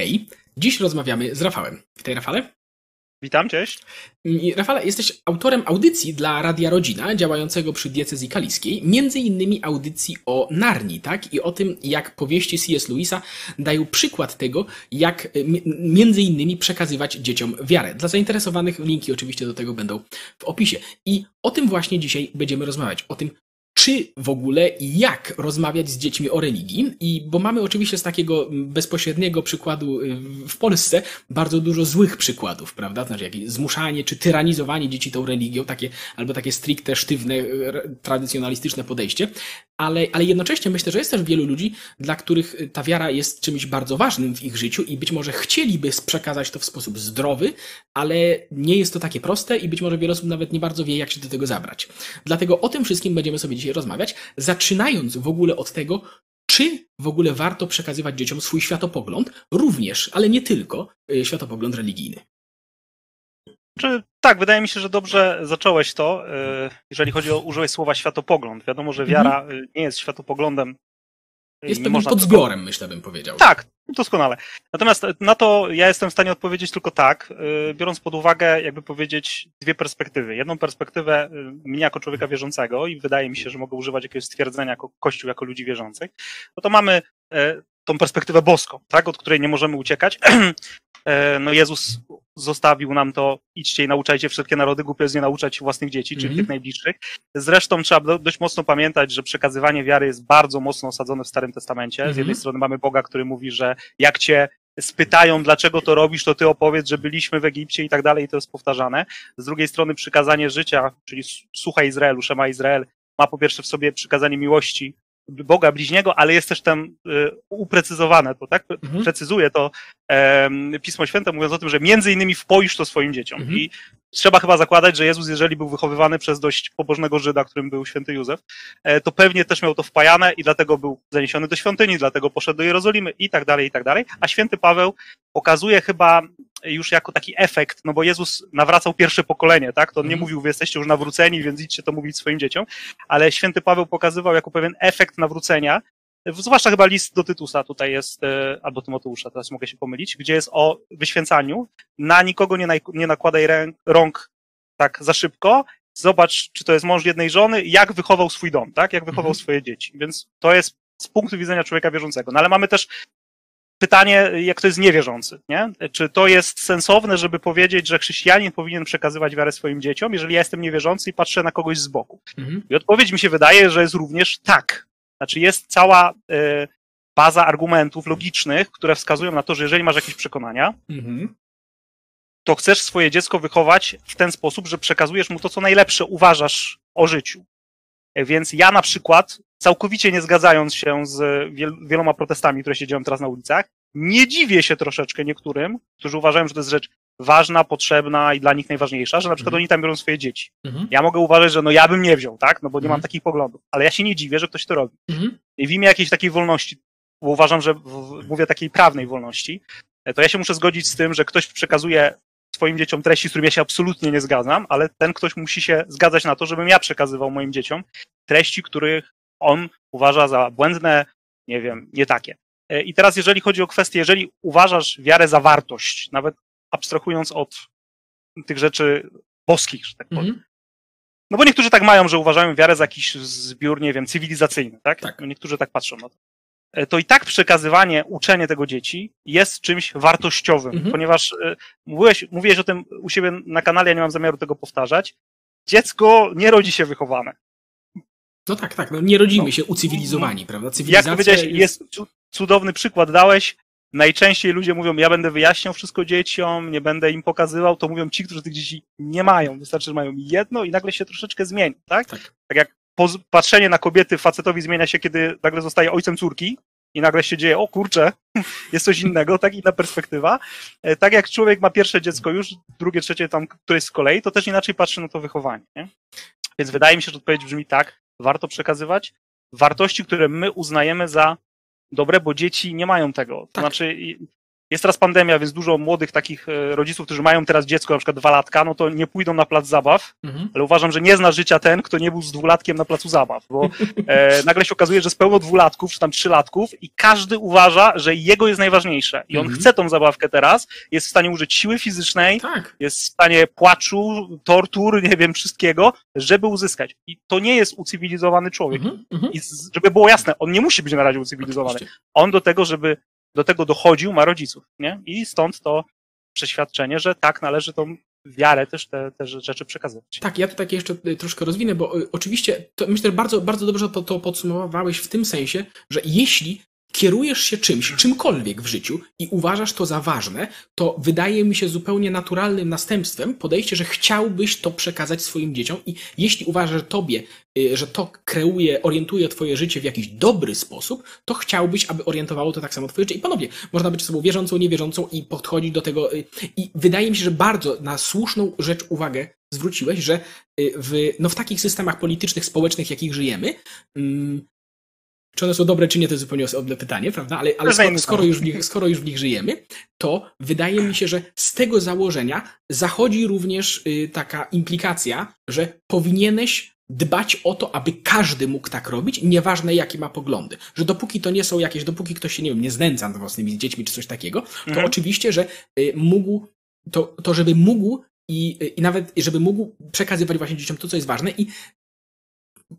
Hej, dziś rozmawiamy z Rafałem. Witaj Rafale. Witam, cześć. I, Rafale, jesteś autorem audycji dla Radia Rodzina, działającego przy diecezji kaliskiej, między innymi audycji o Narni, tak? I o tym, jak powieści C.S. Lewisa dają przykład tego, jak m- między innymi przekazywać dzieciom wiarę. Dla zainteresowanych linki oczywiście do tego będą w opisie. I o tym właśnie dzisiaj będziemy rozmawiać. O tym, czy w ogóle i jak rozmawiać z dziećmi o religii. I bo mamy oczywiście z takiego bezpośredniego przykładu y, w Polsce bardzo dużo złych przykładów, prawda? Znaczy jakieś zmuszanie czy tyranizowanie dzieci tą religią, takie, albo takie stricte, sztywne, y, tradycjonalistyczne podejście. Ale, ale jednocześnie myślę, że jest też wielu ludzi, dla których ta wiara jest czymś bardzo ważnym w ich życiu i być może chcieliby przekazać to w sposób zdrowy, ale nie jest to takie proste i być może wiele osób nawet nie bardzo wie, jak się do tego zabrać. Dlatego o tym wszystkim będziemy sobie dzisiaj rozmawiać, zaczynając w ogóle od tego, czy w ogóle warto przekazywać dzieciom swój światopogląd, również, ale nie tylko, y, światopogląd religijny. Czy, tak, wydaje mi się, że dobrze zacząłeś to, y, jeżeli chodzi o użyłeś słowa światopogląd. Wiadomo, że wiara mhm. nie jest światopoglądem. Jest pewnym podzbiorem, myślę, bym powiedział. Tak, doskonale. Natomiast na to ja jestem w stanie odpowiedzieć tylko tak, biorąc pod uwagę, jakby powiedzieć, dwie perspektywy. Jedną perspektywę mnie jako człowieka wierzącego i wydaje mi się, że mogę używać jakiegoś stwierdzenia jako Kościół, jako ludzi wierzących, no to mamy tą perspektywę boską, tak, od której nie możemy uciekać. No Jezus zostawił nam to, idźcie i nauczajcie wszystkie narody, głupio jest nie nauczać własnych dzieci, czyli mm -hmm. tych najbliższych. Zresztą trzeba dość mocno pamiętać, że przekazywanie wiary jest bardzo mocno osadzone w Starym Testamencie. Mm -hmm. Z jednej strony mamy Boga, który mówi, że jak cię spytają, dlaczego to robisz, to ty opowiedz, że byliśmy w Egipcie i tak dalej, i to jest powtarzane. Z drugiej strony przykazanie życia, czyli słuchaj Izraelu, Szema Izrael, ma po pierwsze w sobie przykazanie miłości Boga bliźniego, ale jest też tam y, uprecyzowane to, tak? Mhm. Precyzuje to Pismo Święte, mówiąc o tym, że między innymi wpoisz to swoim dzieciom. Mhm. I trzeba chyba zakładać, że Jezus, jeżeli był wychowywany przez dość pobożnego Żyda, którym był święty Józef, e, to pewnie też miał to wpajane i dlatego był zaniesiony do świątyni, dlatego poszedł do Jerozolimy i tak dalej, i tak dalej. A święty Paweł pokazuje chyba już jako taki efekt, no bo Jezus nawracał pierwsze pokolenie, tak? To on nie mhm. mówił, wy jesteście już nawróceni, więc idźcie to mówić swoim dzieciom, ale święty Paweł pokazywał jako pewien efekt nawrócenia, zwłaszcza chyba list do Tytusa tutaj jest, e, albo Tymoteusza, teraz mogę się pomylić, gdzie jest o wyświęcaniu. Na nikogo nie, nie nakładaj rąk tak za szybko, zobacz, czy to jest mąż jednej żony, jak wychował swój dom, tak? Jak wychował mhm. swoje dzieci. Więc to jest z punktu widzenia człowieka wierzącego. No ale mamy też pytanie, jak to jest niewierzący, nie? Czy to jest sensowne, żeby powiedzieć, że chrześcijanin powinien przekazywać wiarę swoim dzieciom, jeżeli ja jestem niewierzący i patrzę na kogoś z boku? Mhm. I odpowiedź mi się wydaje, że jest również tak. Znaczy jest cała y, baza argumentów logicznych, które wskazują na to, że jeżeli masz jakieś przekonania, mhm. to chcesz swoje dziecko wychować w ten sposób, że przekazujesz mu to, co najlepsze uważasz o życiu. Więc ja na przykład, całkowicie nie zgadzając się z wieloma protestami, które się dzieją teraz na ulicach, nie dziwię się troszeczkę niektórym, którzy uważają, że to jest rzecz ważna, potrzebna i dla nich najważniejsza, że na przykład mhm. oni tam biorą swoje dzieci. Mhm. Ja mogę uważać, że no ja bym nie wziął, tak, no bo nie mhm. mam takich poglądów, ale ja się nie dziwię, że ktoś to robi. Mhm. I w imię jakiejś takiej wolności, bo uważam, że w, mówię takiej prawnej wolności, to ja się muszę zgodzić z tym, że ktoś przekazuje swoim dzieciom treści, z którymi ja się absolutnie nie zgadzam, ale ten ktoś musi się zgadzać na to, żebym ja przekazywał moim dzieciom treści, których on uważa za błędne, nie wiem, nie takie. E, I teraz, jeżeli chodzi o kwestię, jeżeli uważasz wiarę za wartość, nawet abstrahując od tych rzeczy boskich, że tak powiem. Mhm. No bo niektórzy tak mają, że uważają wiarę za jakiś zbiór, nie wiem, cywilizacyjny, tak? tak. No niektórzy tak patrzą na to. E, to i tak przekazywanie, uczenie tego dzieci jest czymś wartościowym, mhm. ponieważ e, mówiłeś, mówiłeś o tym u siebie na kanale, ja nie mam zamiaru tego powtarzać. Dziecko nie rodzi się wychowane. No tak, tak, no nie rodzimy no. się ucywilizowani, prawda? Cywilizacja Jak powiedziałeś, jest... jest cudowny przykład dałeś, najczęściej ludzie mówią, ja będę wyjaśniał wszystko dzieciom, nie będę im pokazywał, to mówią ci, którzy tych dzieci nie mają. Wystarczy, że mają jedno i nagle się troszeczkę zmieni, tak? Tak, tak jak patrzenie na kobiety facetowi zmienia się, kiedy nagle zostaje ojcem córki i nagle się dzieje, o kurczę, jest coś innego, tak inna perspektywa. E, tak jak człowiek ma pierwsze dziecko już, drugie, trzecie tam, któreś z kolei, to też inaczej patrzy na to wychowanie. Nie? Więc wydaje mi się, że odpowiedź brzmi tak, warto przekazywać wartości, które my uznajemy za dobre, bo dzieci nie mają tego. To tak. znaczy, jest teraz pandemia, więc dużo młodych takich e, rodziców, którzy mają teraz dziecko, na przykład dwa latka, no to nie pójdą na plac zabaw, mhm. ale uważam, że nie zna życia ten, kto nie był z dwulatkiem na placu zabaw, bo e, nagle się okazuje, że jest pełno dwulatków, czy tam trzylatków i każdy uważa, że jego jest najważniejsze i on mhm. chce tą zabawkę teraz, jest w stanie użyć siły fizycznej, tak. jest w stanie płaczu, tortur, nie wiem, wszystkiego, żeby uzyskać. I to nie jest ucywilizowany człowiek. Mhm. mhm. I żeby było jasne, on nie musi być na razie ucywilizowany. On do tego, żeby do tego dochodził, ma rodziców, nie? I stąd to przeświadczenie, że tak, należy tą wiarę też te, te rzeczy przekazywać. Tak, ja to tak jeszcze y, troszkę rozwinę, bo y, oczywiście to myślę, że bardzo, bardzo dobrze to podsumowałeś w tym sensie, że jeśli kierujesz się czymś, czymkolwiek w życiu i uważasz to za ważne, to wydaje mi się zupełnie naturalnym następstwem podejście, że chciałbyś to przekazać swoim dzieciom i jeśli uważasz, że tobie, y, że to kreuje, orientuje twoje życie w jakiś dobry sposób, to chciałbyś, aby orientowało to tak samo twoje życie. I ponownie, można być osobą wierzącą, niewierzącą i podchodzić do tego y, i wydaje mi się, że bardzo na słuszną rzecz uwagę zwróciłeś, że y, w, no w takich systemach politycznych, społecznych, jakich żyjemy, mm, czy one są dobre, czy nie, to jest zupełnie osobne pytanie, prawda? Ale, ale skoro, skoro, już w nich, skoro już w nich żyjemy, to wydaje mi się, że z tego założenia zachodzi również y, taka implikacja, że powinieneś dbać o to, aby każdy mógł tak robić, nieważne jakie ma poglądy. Że dopóki to nie są jakieś, dopóki ktoś się, nie wiem, nie znęca nad własnymi dziećmi czy coś takiego, to mhm. oczywiście, że y, mógł, to, to żeby mógł i, y, i nawet, żeby mógł przekazywać właśnie dzieciom to, co jest ważne i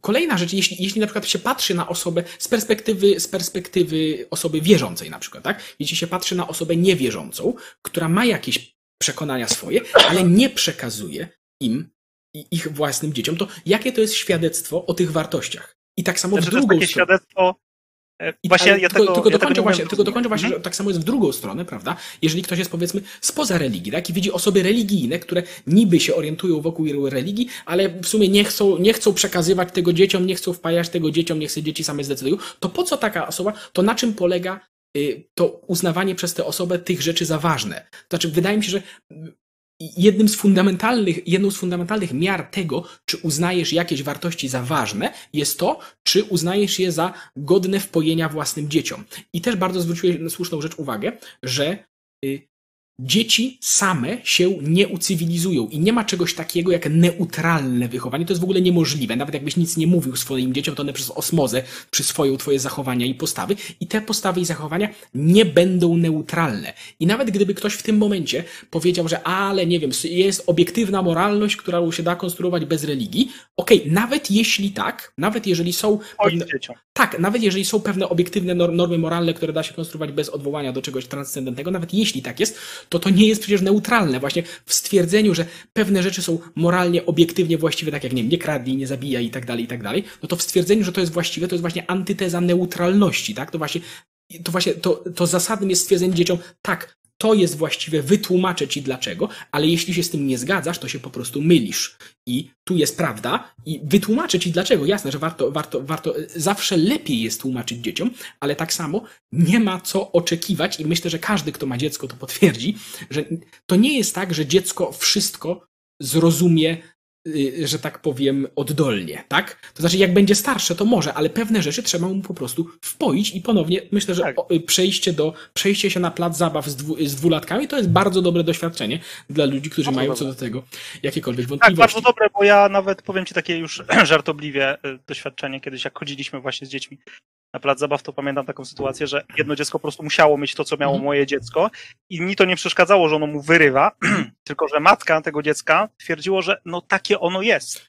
Kolejna rzecz, jeśli, jeśli na przykład się patrzy na osobę z perspektywy, z perspektywy osoby wierzącej na przykład, tak? Jeśli się patrzy na osobę niewierzącą, która ma jakieś przekonania swoje, ale nie przekazuje im i ich własnym dzieciom, to jakie to jest świadectwo o tych wartościach? I tak samo znaczy, w drugą to jest takie świadectwo i, właśnie ja tylko, tego, tylko, ja dokończę właśnie, tylko dokończę właśnie, że tak samo jest w drugą stronę, prawda? Jeżeli ktoś jest powiedzmy spoza religii, tak? I widzi osoby religijne, które niby się orientują wokół religii, ale w sumie nie chcą, nie chcą przekazywać tego dzieciom, nie chcą wpajać tego dzieciom, niech sobie dzieci same zdecydują, to po co taka osoba, to na czym polega y, to uznawanie przez tę osobę tych rzeczy za ważne? To znaczy, wydaje mi się, że jednym z fundamentalnych, jedną z fundamentalnych miar tego, czy uznajesz jakieś wartości za ważne, jest to, czy uznajesz je za godne wpojenia własnym dzieciom. I też bardzo zwróciłeś na słuszną rzecz uwagę, że y, Dzieci same się nie ucywilizują i nie ma czegoś takiego jak neutralne wychowanie. To jest w ogóle niemożliwe. Nawet jakbyś nic nie mówił swoim dzieciom, to one przez osmozę przyswoją twoje zachowania i postawy i te postawy i zachowania nie będą neutralne. I nawet gdyby ktoś w tym momencie powiedział, że ale nie wiem, jest obiektywna moralność, która się da konstruować bez religii, okej, okay, nawet jeśli tak, nawet jeżeli są... Pewne, tak, nawet jeżeli są pewne obiektywne normy moralne, które da się konstruować bez odwołania do czegoś transcendentnego, nawet jeśli tak jest, to to nie jest przecież neutralne. Właśnie w stwierdzeniu, że pewne rzeczy są moralnie, obiektywnie właściwe, tak jak nie, nie kradnij, nie zabijaj i tak dalej, i tak dalej, no to w stwierdzeniu, że to jest właściwe, to jest właśnie antyteza neutralności, tak? To właśnie to właśnie to, to zasadnym jest stwierdzenie dzieciom, tak, to jest właściwe, wytłumaczę ci dlaczego, ale jeśli się z tym nie zgadzasz, to się po prostu mylisz. I tu jest prawda i wytłumaczę ci dlaczego. Jasne, że warto, warto, warto, zawsze lepiej jest tłumaczyć dzieciom, ale tak samo nie ma co oczekiwać i myślę, że każdy, kto ma dziecko, to potwierdzi, że to nie jest tak, że dziecko wszystko zrozumie że tak powiem, oddolnie, tak? To znaczy, jak będzie starsze, to może, ale pewne rzeczy trzeba mu po prostu wpoić i ponownie myślę, że tak. Y, przejście do, przejście się na plac zabaw z, dwu, z dwulatkami to jest bardzo dobre doświadczenie dla ludzi, którzy bardzo mają dobre. co do tego jakiekolwiek tak, wątpliwości. Tak, bardzo dobre, bo ja nawet powiem Ci takie już żartobliwie y, doświadczenie kiedyś, jak chodziliśmy właśnie z dziećmi na plac zabaw, to pamiętam taką sytuację, że jedno dziecko po prostu musiało mieć to, co miało mhm. moje dziecko i mi to nie przeszkadzało, że ono mu wyrywa, tylko że matka tego dziecka twierdziło, że no takie ono jest.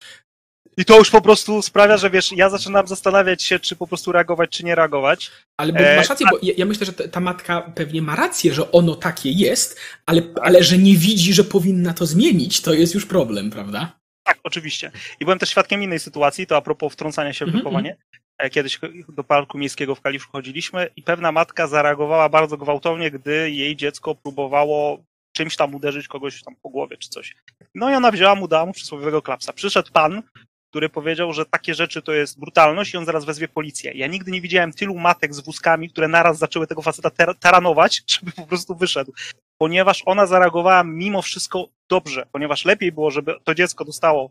I to już po prostu sprawia, że wiesz, ja zaczynam zastanawiać się, czy po prostu reagować, czy nie reagować. Ale bo masz rację, bo ja, ja myślę, że ta matka pewnie ma rację, że ono takie jest, ale, ale że nie widzi, że powinna to zmienić, to jest już problem, prawda? Tak, oczywiście. I byłem też świadkiem innej sytuacji, to a propos wtrącania się w mhm, wychowanie. Mm-hmm. E, kiedyś do parku miejskiego w Kaliszu chodziliśmy i pewna matka zareagowała bardzo gwałtownie, gdy jej dziecko próbowało czymś tam uderzyć kogoś tam po głowie czy coś. No i ona wzięła mu, dała mu przysłowiowego klapsa. Przyszedł pan, który powiedział, że takie rzeczy to jest brutalność i on zaraz wezwie policję. Ja nigdy nie widziałem tylu matek z wózkami, które naraz zaczęły tego faceta taranować, żeby po prostu wyszedł. Ponieważ ona zareagowała mimo wszystko dobrze, ponieważ lepiej było, żeby to dziecko dostało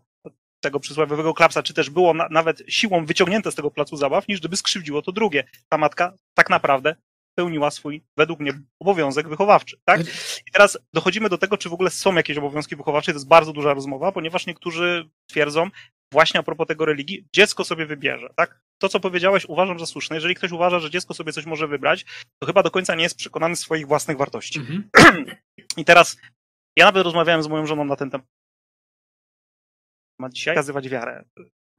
tego przysłowiowego klapsa, czy też było na, nawet siłą wyciągnięte z tego placu zabaw, niż gdyby skrzywdziło to drugie. Ta matka tak naprawdę spełniła swój, według mnie, obowiązek wychowawczy, tak? I teraz dochodzimy do tego, czy w ogóle są jakieś obowiązki wychowawcze, to jest bardzo duża rozmowa, ponieważ niektórzy twierdzą, właśnie a propos tego religii, dziecko sobie wybierze, tak? To, co powiedziałeś, uważam za słuszne. Jeżeli ktoś uważa, że dziecko sobie coś może wybrać, to chyba do końca nie jest przekonany swoich własnych wartości. Mhm. I teraz, ja nawet rozmawiałem z moją żoną na ten temat dzisiaj, pokazywać wiarę.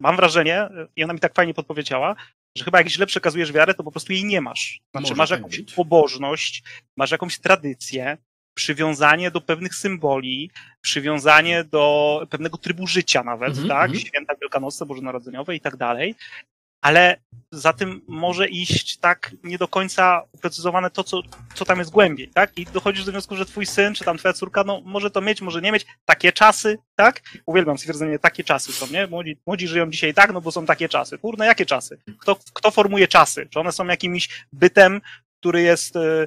Mam wrażenie, i ona mi tak fajnie podpowiedziała, że chyba jak źle przekazujesz wiarę, to po prostu jej nie masz. Znaczy, Może masz tak jakąś być. pobożność, masz jakąś tradycję, przywiązanie do pewnych symboli, przywiązanie do pewnego trybu życia nawet, mm -hmm, tak? Mm -hmm. Święta Wielkanocne, Bożonarodzeniowe i tak dalej. Ale za tym może iść tak nie do końca precyzowane to, co, co tam jest głębiej, tak? I dochodzisz do wniosku, że twój syn, czy tam twoja córka, no może to mieć, może nie mieć, takie czasy, tak? Uwielbiam stwierdzenie, takie czasy są, nie? Młodzi, młodzi żyją dzisiaj tak, no bo są takie czasy. Kurde, jakie czasy? Kto, kto formuje czasy? Czy one są jakimś bytem, który jest e,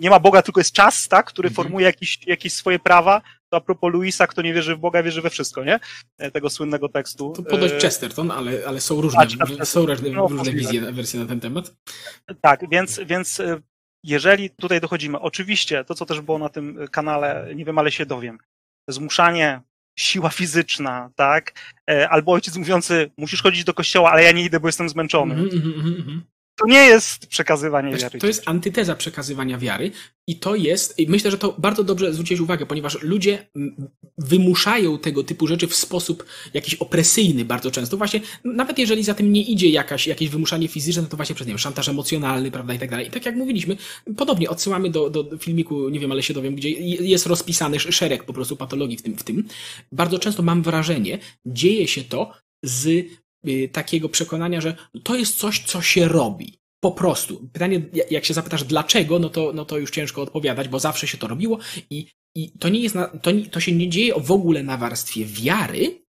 nie ma Boga, tylko jest czas, tak, który mhm. formuje jakieś, jakieś swoje prawa. A propos Luisa, kto nie wierzy w Boga, wierzy we wszystko, nie? E, tego słynnego tekstu. To podość e, Chesterton, ale, ale są różne, a, są różne, no, różne wizje, wersje na ten temat. Tak, więc, więc e, jeżeli tutaj dochodzimy, oczywiście to, co też było na tym kanale, nie wiem, ale się dowiem, zmuszanie, siła fizyczna, tak? Albo ojciec mówiący, musisz chodzić do kościoła, ale ja nie idę, bo jestem zmęczony. Mm -hmm, mm -hmm to nie jest przekazywanie wiary. To jest antyteza przekazywania wiary i to jest, i myślę, że to bardzo dobrze zwróciłeś uwagę, ponieważ ludzie wymuszają tego typu rzeczy w sposób jakiś opresyjny bardzo często. Właśnie, nawet jeżeli za tym nie idzie jakaś, jakieś wymuszanie fizyczne, no to właśnie przez, nie wiem, szantaż emocjonalny, prawda, i tak dalej. I tak jak mówiliśmy, podobnie odsyłamy do, do filmiku, nie wiem, ale się dowiem, gdzie jest rozpisany szereg po prostu patologii w tym, w tym. Bardzo często mam wrażenie, dzieje się to z takiego przekonania, że to jest coś, co się robi. Po prostu. Pytanie, jak się zapytasz dlaczego, no to, no to już ciężko odpowiadać, bo zawsze się to robiło i, i to nie jest, na, to, nie, to się nie dzieje w ogóle na warstwie wiary,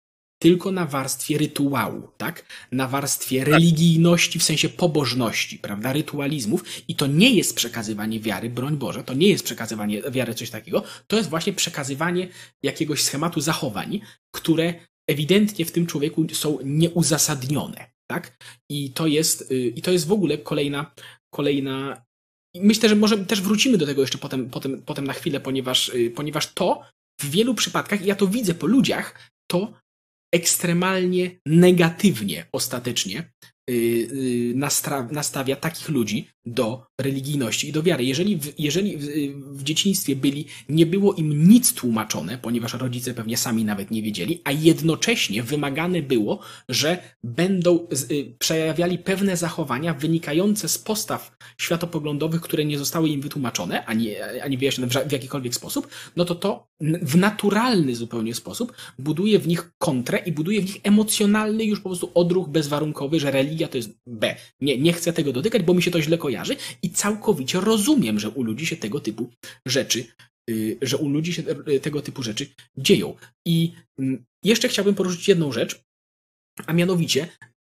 tylko na warstwie rytuału, tak? Na warstwie religijności, w sensie pobożności, prawda? Rytualizmów. I to nie jest przekazywanie wiary, broń Boże, to nie jest przekazywanie wiary, coś takiego. To jest właśnie przekazywanie jakiegoś schematu zachowań, które ewidentnie w tym człowieku są nieuzasadnione, tak? I to jest, y, i to jest w ogóle kolejna, kolejna Myślę, że może też wrócimy do tego jeszcze potem, potem, potem na chwilę, ponieważ, y, ponieważ to w wielu przypadkach, i ja to widzę po ludziach, to ekstremalnie negatywnie ostatecznie Y, nastawia takich ludzi do religijności i do wiary. Jeżeli, w, jeżeli w, w, dzieciństwie byli, nie było im nic tłumaczone, ponieważ rodzice pewnie sami nawet nie wiedzieli, a jednocześnie wymagane było, że będą y, przejawiali pewne zachowania wynikające z postaw światopoglądowych, które nie zostały im wytłumaczone, ani, ani wyjaśnione w, w jakikolwiek sposób, no to to w naturalny zupełnie sposób buduje w nich kontrę i buduje w nich emocjonalny już po prostu odruch bezwarunkowy, że religia to jest B. Nie, nie chcę tego dotykać, bo mi się to źle kojarzy i całkowicie rozumiem, że u ludzi się tego typu rzeczy, yy, że u ludzi się y, tego typu rzeczy dzieją. I yy, jeszcze chciałbym poruszyć jedną rzecz, a mianowicie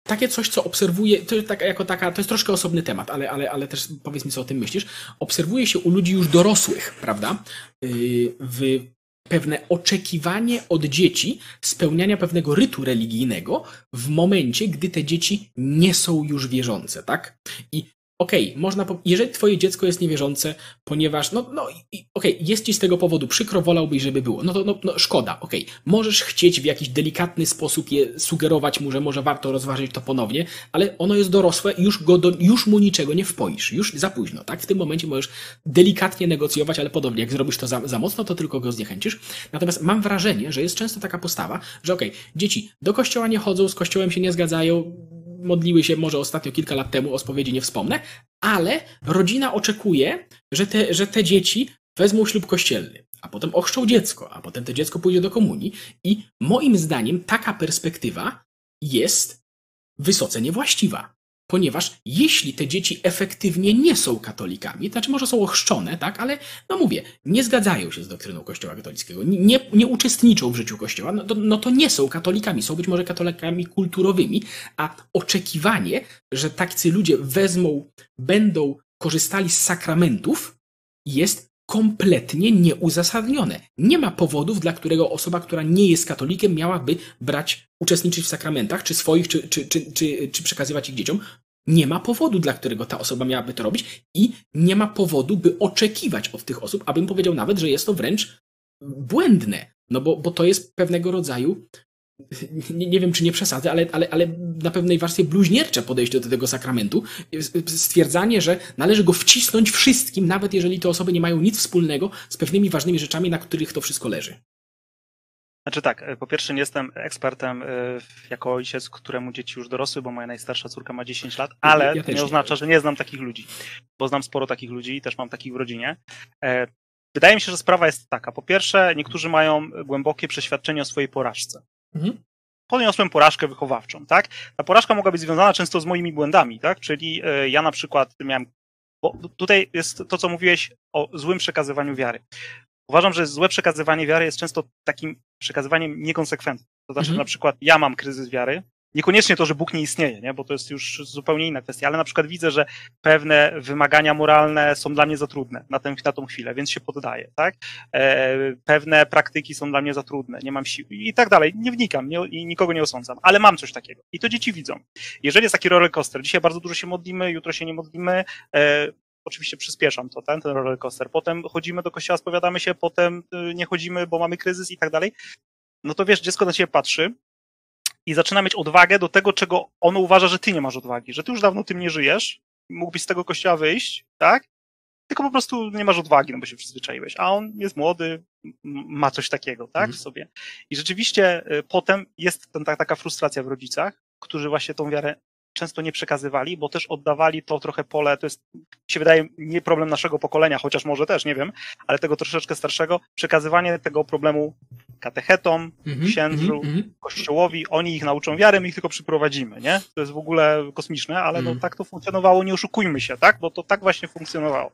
takie coś, co obserwuję, to jest jako taka, to jest troszkę osobny temat, ale, ale, ale też powiedz mi, co o tym myślisz. Obserwuje się u ludzi już dorosłych, prawda? Yy, w pewne oczekiwanie od dzieci spełniania pewnego rytu religijnego w momencie, gdy te dzieci nie są już wierzące, tak? I okej, okay, można, po... jeżeli twoje dziecko jest niewierzące, ponieważ, no, no okej, okay, jest ci z tego powodu przykro, wolałbyś, żeby było, no to no, no szkoda, okej, okay. możesz chcieć w jakiś delikatny sposób je sugerować mu, że może warto rozważyć to ponownie, ale ono jest dorosłe, już, go do, już mu niczego nie wpoisz, już za późno, tak? W tym momencie możesz delikatnie negocjować, ale podobnie, jak zrobisz to za, za mocno, to tylko go zniechęcisz. Natomiast mam wrażenie, że jest często taka postawa, że okej, dzieci do kościoła nie chodzą, z kościołem się nie zgadzają, modliły się może ostatnio kilka lat temu, o spowiedzi nie wspomnę, ale rodzina oczekuje, że te, że te dzieci wezmą ślub kościelny, a potem ochrzczą dziecko, a potem to dziecko pójdzie do komunii i moim zdaniem taka perspektywa jest wysoce niewłaściwa. Ponieważ jeśli te dzieci efektywnie nie są katolikami, to znaczy może są ochrzczone, tak, ale no mówię, nie zgadzają się z doktryną Kościoła katolickiego, nie, nie uczestniczą w życiu Kościoła, no to, no to nie są katolikami, są być może katolikami kulturowymi, a oczekiwanie, że tacy ludzie wezmą, będą korzystali z sakramentów, jest kompletnie nieuzasadnione. Nie ma powodów, dla którego osoba, która nie jest katolikiem, miałaby brać, uczestniczyć w sakramentach, czy swoich, czy, czy, czy, czy, czy przekazywać ich dzieciom. nie ma powodu, dla którego ta osoba miałaby to robić i nie ma powodu, by oczekiwać od tych osób, abym powiedział nawet, że jest to wręcz błędne. No bo, bo to jest pewnego rodzaju nie, nie wiem, czy nie przesadzę, ale, ale, ale na pewnej warstwie bluźniercze podejście do tego sakramentu. Stwierdzanie, że należy go wcisnąć wszystkim, nawet jeżeli te osoby nie mają nic wspólnego z pewnymi ważnymi rzeczami, na których to wszystko leży. Znaczy tak, e, po pierwsze nie jestem ekspertem e, jako ojciec, któremu dzieci już dorosły, bo moja najstarsza córka ma 10 lat, ale ja to nie oznacza, że nie znam takich ludzi, bo znam sporo takich ludzi i też mam takich w rodzinie. E, wydaje mi się, że sprawa jest taka. Po pierwsze, niektórzy mają głębokie przeświadczenie o swojej porażce. Mhm. Poniosłem porażkę wychowawczą, tak? Ta porażka mogła być związana często z moimi błędami, tak? Czyli ja na przykład miałem bo tutaj jest to, co mówiłeś o złym przekazywaniu wiary. Uważam, że złe przekazywanie wiary jest często takim przekazywaniem niekonsekwentnym. To znaczy, mhm. na przykład ja mam kryzys wiary, niekoniecznie to, że Bóg nie istnieje, nie? bo to jest już zupełnie inna kwestia, ale na przykład widzę, że pewne wymagania moralne są dla mnie za trudne na, tę, na tą chwilę, więc się poddaję, tak? E, pewne praktyki są dla mnie za trudne, nie mam sił i tak dalej. Nie wnikam nie, i nikogo nie osądzam, ale mam coś takiego i to dzieci widzą. Jeżeli jest taki roller coaster, dzisiaj bardzo dużo się modlimy, jutro się nie modlimy, e, oczywiście przyspieszam to, ten, ten roller coaster. Potem chodzimy do kościoła, spowiadamy się, potem y, nie chodzimy, bo mamy kryzys i tak dalej. No to wiesz, dziecko na ciebie patrzy i zaczyna mieć odwagę do tego, czego ono uważa, że ty nie masz odwagi, że ty już dawno tym nie żyjesz, mógłbyś z tego kościoła wyjść, tak? Tylko po prostu nie masz odwagi, no bo się przyzwyczaiłeś. A on jest młody, ma coś takiego, tak, mhm. w sobie. I rzeczywiście y, potem jest ten, taka frustracja w rodzicach, którzy właśnie tą wiarę często nie przekazywali, bo też oddawali to trochę pole, to jest, się wydaje, nie problem naszego pokolenia, chociaż może też, nie wiem, ale tego troszeczkę starszego, przekazywanie tego problemu katechetom, mm -hmm, księdzu, mm -hmm. kościołowi, oni ich nauczą wiary, my ich tylko przyprowadzimy, nie? To jest w ogóle kosmiczne, ale mm. no tak to funkcjonowało, nie oszukujmy się, tak? Bo to tak właśnie funkcjonowało.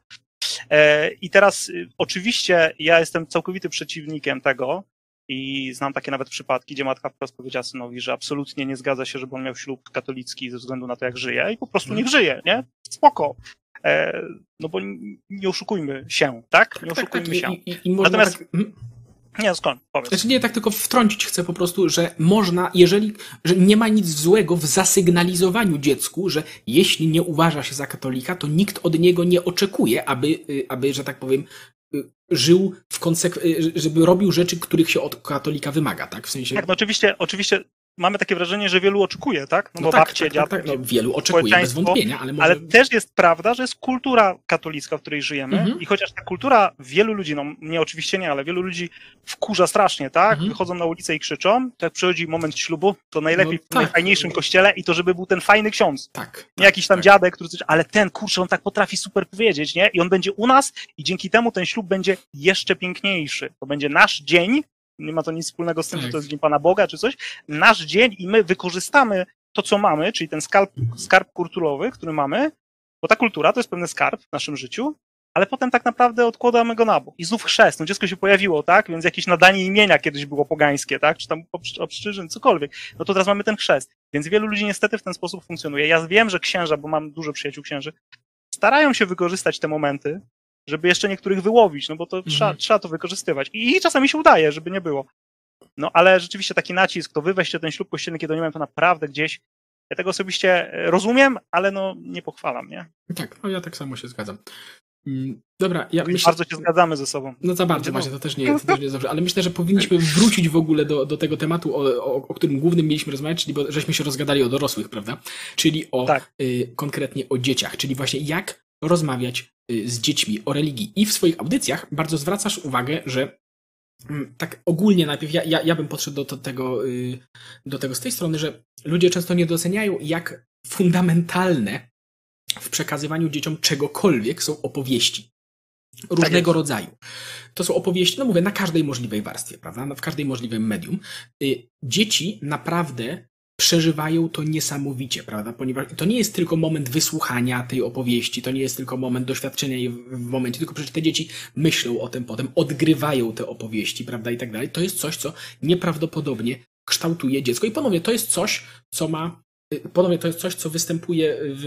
E, I teraz y, oczywiście ja jestem całkowitym przeciwnikiem tego, i znam takie nawet przypadki, gdzie matka wprost powiedziała synowi, że absolutnie nie zgadza się, żeby on miał ślub katolicki ze względu na to, jak żyje i po prostu niech żyje, nie? Spoko. E, no bo nie oszukujmy się, tak? Nie tak, oszukujmy tak, tak. się. I, i, i Natomiast... Tak... Hmm? Nie, skąd? Powiedz. Znaczy nie, tak tylko wtrącić chcę po prostu, że można, jeżeli, że nie ma nic złego w zasygnalizowaniu dziecku, że jeśli nie uważa się za katolika, to nikt od niego nie oczekuje, aby, y, aby że tak powiem, żył w konsek- żeby robił rzeczy, których się od katolika wymaga, tak? W sensie... Tak, no oczywiście, oczywiście mamy takie wrażenie, że wielu oczekuje, tak? No, no bo tak, babcie, tak, tak, tak, no, wielu oczekuje, bez wątpienia, ale może... Ale też jest prawda, że jest kultura katolicka, w której żyjemy mhm. i chociaż ta kultura wielu ludzi, no mnie oczywiście nie, ale wielu ludzi wkurza strasznie, tak? Mhm. Wychodzą na ulicę i krzyczą, to jak przychodzi moment ślubu, to najlepiej no, w tak. najfajniejszym kościele i to, żeby był ten fajny ksiądz. Tak. Nie jakiś tam tak. dziadek, który coś, ale ten, kurczę, on tak potrafi super powiedzieć, nie? I on będzie u nas i dzięki temu ten ślub będzie jeszcze piękniejszy. To będzie nasz dzień, nie ma to nic wspólnego z tym, tak. że to jest Dzień Pana Boga czy coś. Nasz dzień i my wykorzystamy to, co mamy, czyli ten skarb, skarb kulturowy, który mamy, bo ta kultura to jest pewien skarb w naszym życiu, ale potem tak naprawdę odkładamy go na bok. I znów chrzest, no dziecko się pojawiło, tak? Więc jakieś nadanie imienia kiedyś było pogańskie, tak? Czy tam obszczyżyn, cokolwiek. No to teraz mamy ten chrzest. Więc wielu ludzi niestety w ten sposób funkcjonuje. Ja wiem, że księża, bo mam dużo przyjaciół księży, starają się wykorzystać te momenty, żeby jeszcze niektórych wyłowić, no bo to mhm. trzeba, trzeba to wykorzystywać. I, I czasami się udaje, żeby nie było. No ale rzeczywiście taki nacisk, to wy weźcie ten ślub kościelny, kiedy nie mam to naprawdę gdzieś. Ja tego osobiście e, rozumiem, ale no nie pochwalam, nie? Tak, no ja tak samo się zgadzam. Mm, dobra, ja myślę... Bardzo się zgadzamy ze sobą. No za bardzo właśnie, to też, nie, to też nie jest dobrze, ale myślę, że powinniśmy wrócić w ogóle do, do tego tematu, o, o, o którym głównym mieliśmy rozmawiać, czyli bo żeśmy się rozgadali o dorosłych, prawda? Czyli o tak. y, konkretnie o dzieciach, czyli właśnie jak rozmawiać z dziećmi o religii. I w swoich audycjach bardzo zwracasz uwagę, że mm, tak ogólnie najpierw ja, ja, ja bym podszedł do, do, tego, y, do tego z tej strony, że ludzie często nie doceniają, jak fundamentalne w przekazywaniu dzieciom czegokolwiek są opowieści. Różnego tak rodzaju. To są opowieści, no mówię, na każdej możliwej warstwie, prawda? W każdej możliwym medium. Y, dzieci naprawdę przeżywają to niesamowicie, prawda? Ponieważ to nie jest tylko moment wysłuchania tej opowieści, to nie jest tylko moment doświadczenia jej w momencie, tylko przecież te dzieci myślą o tym potem, odgrywają te opowieści, prawda? I tak dalej. To jest coś, co nieprawdopodobnie kształtuje dziecko. I ponownie, to jest coś, co ma Ponownie to jest coś, co występuje w,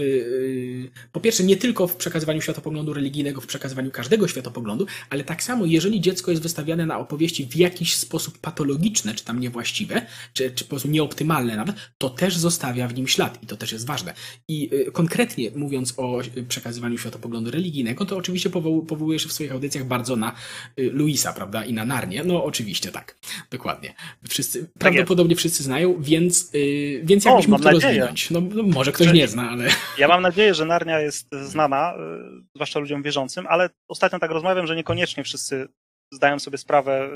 po pierwsze nie tylko w przekazywaniu światopoglądu religijnego, w przekazywaniu każdego światopoglądu, ale tak samo, jeżeli dziecko jest wystawiane na opowieści w jakiś sposób patologiczne, czy tam niewłaściwe, czy, czy po prostu nieoptymalne nawet, to też zostawia w nim ślad i to też jest ważne. I konkretnie mówiąc o przekazywaniu światopoglądu religijnego, to oczywiście powoł, powołuje się w swoich audycjach bardzo na Luisa, prawda, i na Narnię. No oczywiście tak, dokładnie. Wszyscy, tak prawdopodobnie jest. wszyscy znają, więc, więc jakbyś o, mógł to nadzieję. rozwinąć. No, no, może ktoś nie zna, ale... Ja mam nadzieję, że Narnia jest znana, zwłaszcza ludziom wierzącym, ale ostatnio tak rozmawiam, że niekoniecznie wszyscy zdają sobie sprawę,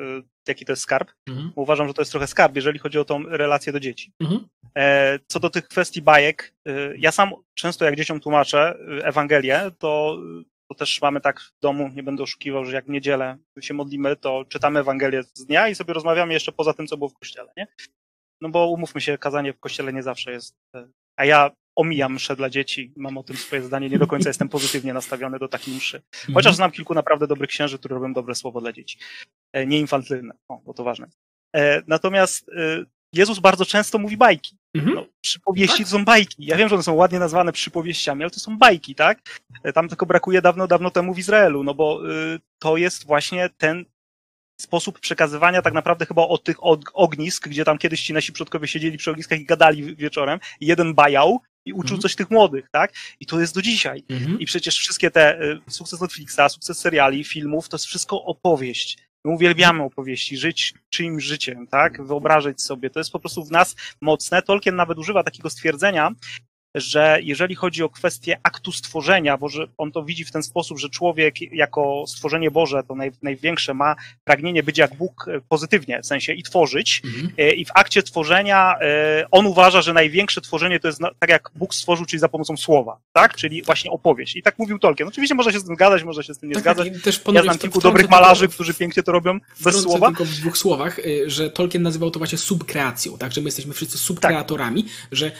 jaki to jest skarb. Mhm. Uważam, że to jest trochę skarb, jeżeli chodzi o tą relację do dzieci. Mhm. E, co do tych kwestii bajek, ja sam często jak dzieciom tłumaczę Ewangelię, to to też mamy tak w domu, nie będę oszukiwał, że jak w niedzielę się modlimy, to czytamy Ewangelię z dnia i sobie rozmawiamy jeszcze poza tym, co było w kościele, nie? No bo umówmy się, kazanie w kościele nie zawsze jest. E, a ja omijam mszę dla dzieci, mam o tym swoje zdanie, nie do końca jestem pozytywnie nastawiony do takiej mszy. Mhm. Chociaż znam kilku naprawdę dobrych księży, którzy robią dobre słowo dla dzieci. E, nie infantylne, o, bo to ważne. Natomiast Jezus bardzo często mówi bajki. Mhm. No, przypowieści tak? to są bajki. Ja wiem, że one są ładnie nazwane przypowieściami, ale to są bajki, tak? E, tam tylko brakuje dawno, dawno temu w Izraelu, no bo y, to jest właśnie ten sposób przekazywania tak naprawdę chyba od tych ognisk, gdzie tam kiedyś ci nasi przodkowie siedzieli przy ogniskach i gadali wieczorem jeden bajał i uczył mhm. coś tych młodych, tak? I to jest do dzisiaj. Mhm. I przecież wszystkie te, y, sukces Netflixa, sukces seriali, filmów, to jest wszystko opowieść. My uwielbiamy opowieści, żyć czyimś życiem, tak? Wyobrażać sobie. To jest po prostu w nas mocne. Tolkien nawet używa takiego stwierdzenia, że jeżeli chodzi o kwestię aktu stworzenia, bo że on to widzi w ten sposób, że człowiek jako stworzenie Boże, to naj, największe ma pragnienie być jak Bóg e, pozytywnie, w sensie i tworzyć. Mhm. E, I w akcie tworzenia e, on uważa, że największe tworzenie to jest tak jak Bóg stworzył, czyli za pomocą słowa, tak? Czyli właśnie opowieść. I tak mówił Tolkien. Oczywiście można się z tym zgadzać, można się z tym nie tak, zgadzać. Ja znam kilku dobrych malarzy, którzy pięknie to robią bez słowa. tylko w dwóch słowach, że Tolkien nazywał to właśnie subkreacją, tak? Że my jesteśmy wszyscy subkreatorami, tak. że,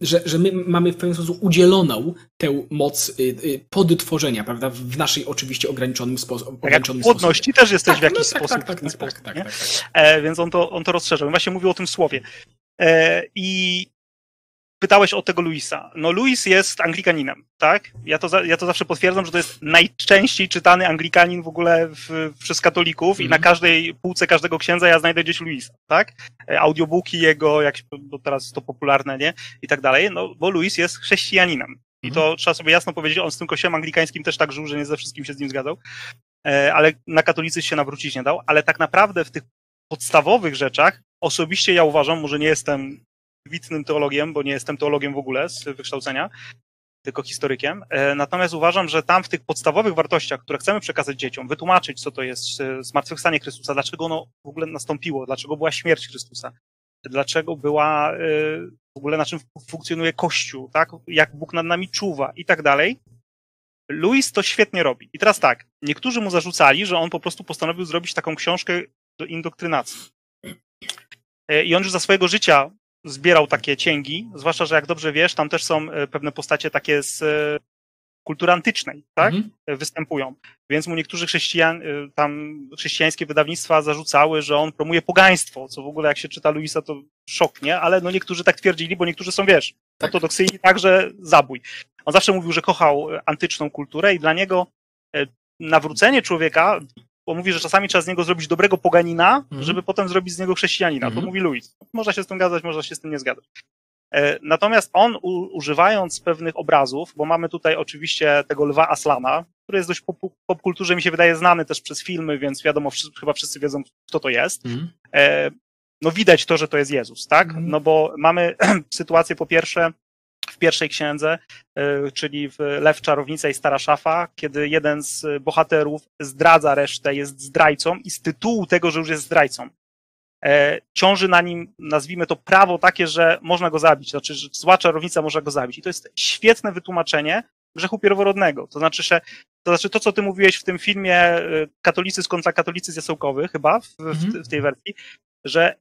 że, że my mamy w pewien sposób udzieloną tę moc y, y, podtworzenia, prawda? W naszej oczywiście ograniczonym, spo, ograniczonym tak, płodności też jesteś tak, w jakiś no, tak, sposób. Tak, tak, tak, tak, tak, tak, e, Więc on to, on to rozszerzył. Właśnie mówił o tym słowie. E, I pytałeś o tego Luisa. No Luis jest anglikaninem, tak? Ja to, za, ja to zawsze potwierdzam, że to jest najczęściej czytany anglikanin w ogóle w, przez katolików mm. i na mhm. każdej półce każdego księdza ja znajdę gdzieś Luisa, tak? E, audiobooki jego, jak, bo teraz to popularne, nie? I tak dalej, no bo Luis jest chrześcijaninem. I to mm. trzeba sobie jasno powiedzieć, on z tym kościołem anglikańskim też tak żył, że nie ze wszystkim się z nim zgadzał, e, ale na katolicyzm się nawrócić nie dał, ale tak naprawdę w tych podstawowych rzeczach osobiście ja uważam, może nie jestem wybitnym teologiem, bo nie jestem teologiem w ogóle z wykształcenia, tylko historykiem. E, natomiast uważam, że tam w tych podstawowych wartościach, które chcemy przekazać dzieciom, wytłumaczyć, co to jest e, zmartwychwstanie Chrystusa, dlaczego ono w ogóle nastąpiło, dlaczego była śmierć Chrystusa, dlaczego była e, w ogóle na czym funkcjonuje Kościół, tak? jak Bóg nad nami czuwa i tak dalej. Louis to świetnie robi. I teraz tak, niektórzy mu zarzucali, że on po prostu postanowił zrobić taką książkę do indoktrynacji. I on już za swojego życia zbierał takie cięgi, zwłaszcza, że jak dobrze wiesz, tam też są e, pewne postacie takie z e, kultury antycznej, tak? Mhm. E, występują. Więc mu niektórzy chrześcijan, tam chrześcijańskie wydawnictwa zarzucały, że on promuje pogaństwo, co w ogóle jak się czyta Luisa to szok, nie? Ale no niektórzy tak twierdzili, bo niektórzy są, wiesz, tak. ortodoksyjni także zabój. On zawsze mówił, że kochał antyczną kulturę i dla niego nawrócenie człowieka bo mówi, że czasami trzeba z niego zrobić dobrego poganina, mm. żeby potem zrobić z niego chrześcijanina. Mm. To mhm. mówi Louis. Można się z tym zgadzać, można się z tym nie zgadzać. E, natomiast on, u, używając pewnych obrazów, bo mamy tutaj oczywiście tego lwa Aslana, który jest dość po popkulturze, mi się wydaje, znany też przez filmy, więc wiadomo, wszyscy, chyba wszyscy wiedzą, kto to jest. Mm. E, no widać to, że to jest Jezus, tak? No bo mamy sytuację po pierwsze, w pierwszej księdze, e, czyli w Lew, Czarownica i Stara Szafa, kiedy jeden z bohaterów zdradza resztę, jest zdrajcą i z tytułu tego, że już jest zdrajcą, e, ciąży na nim, nazwijmy to, prawo takie, że można go zabić, znaczy, że zła czarownica może go zabić. I to jest świetne wytłumaczenie grzechu pierworodnego. To znaczy, że to znaczy to, co ty mówiłeś w tym filmie e, katolicyzm kontra katolicyzm jasełkowy, chyba, w, mhm. w tej wersji, że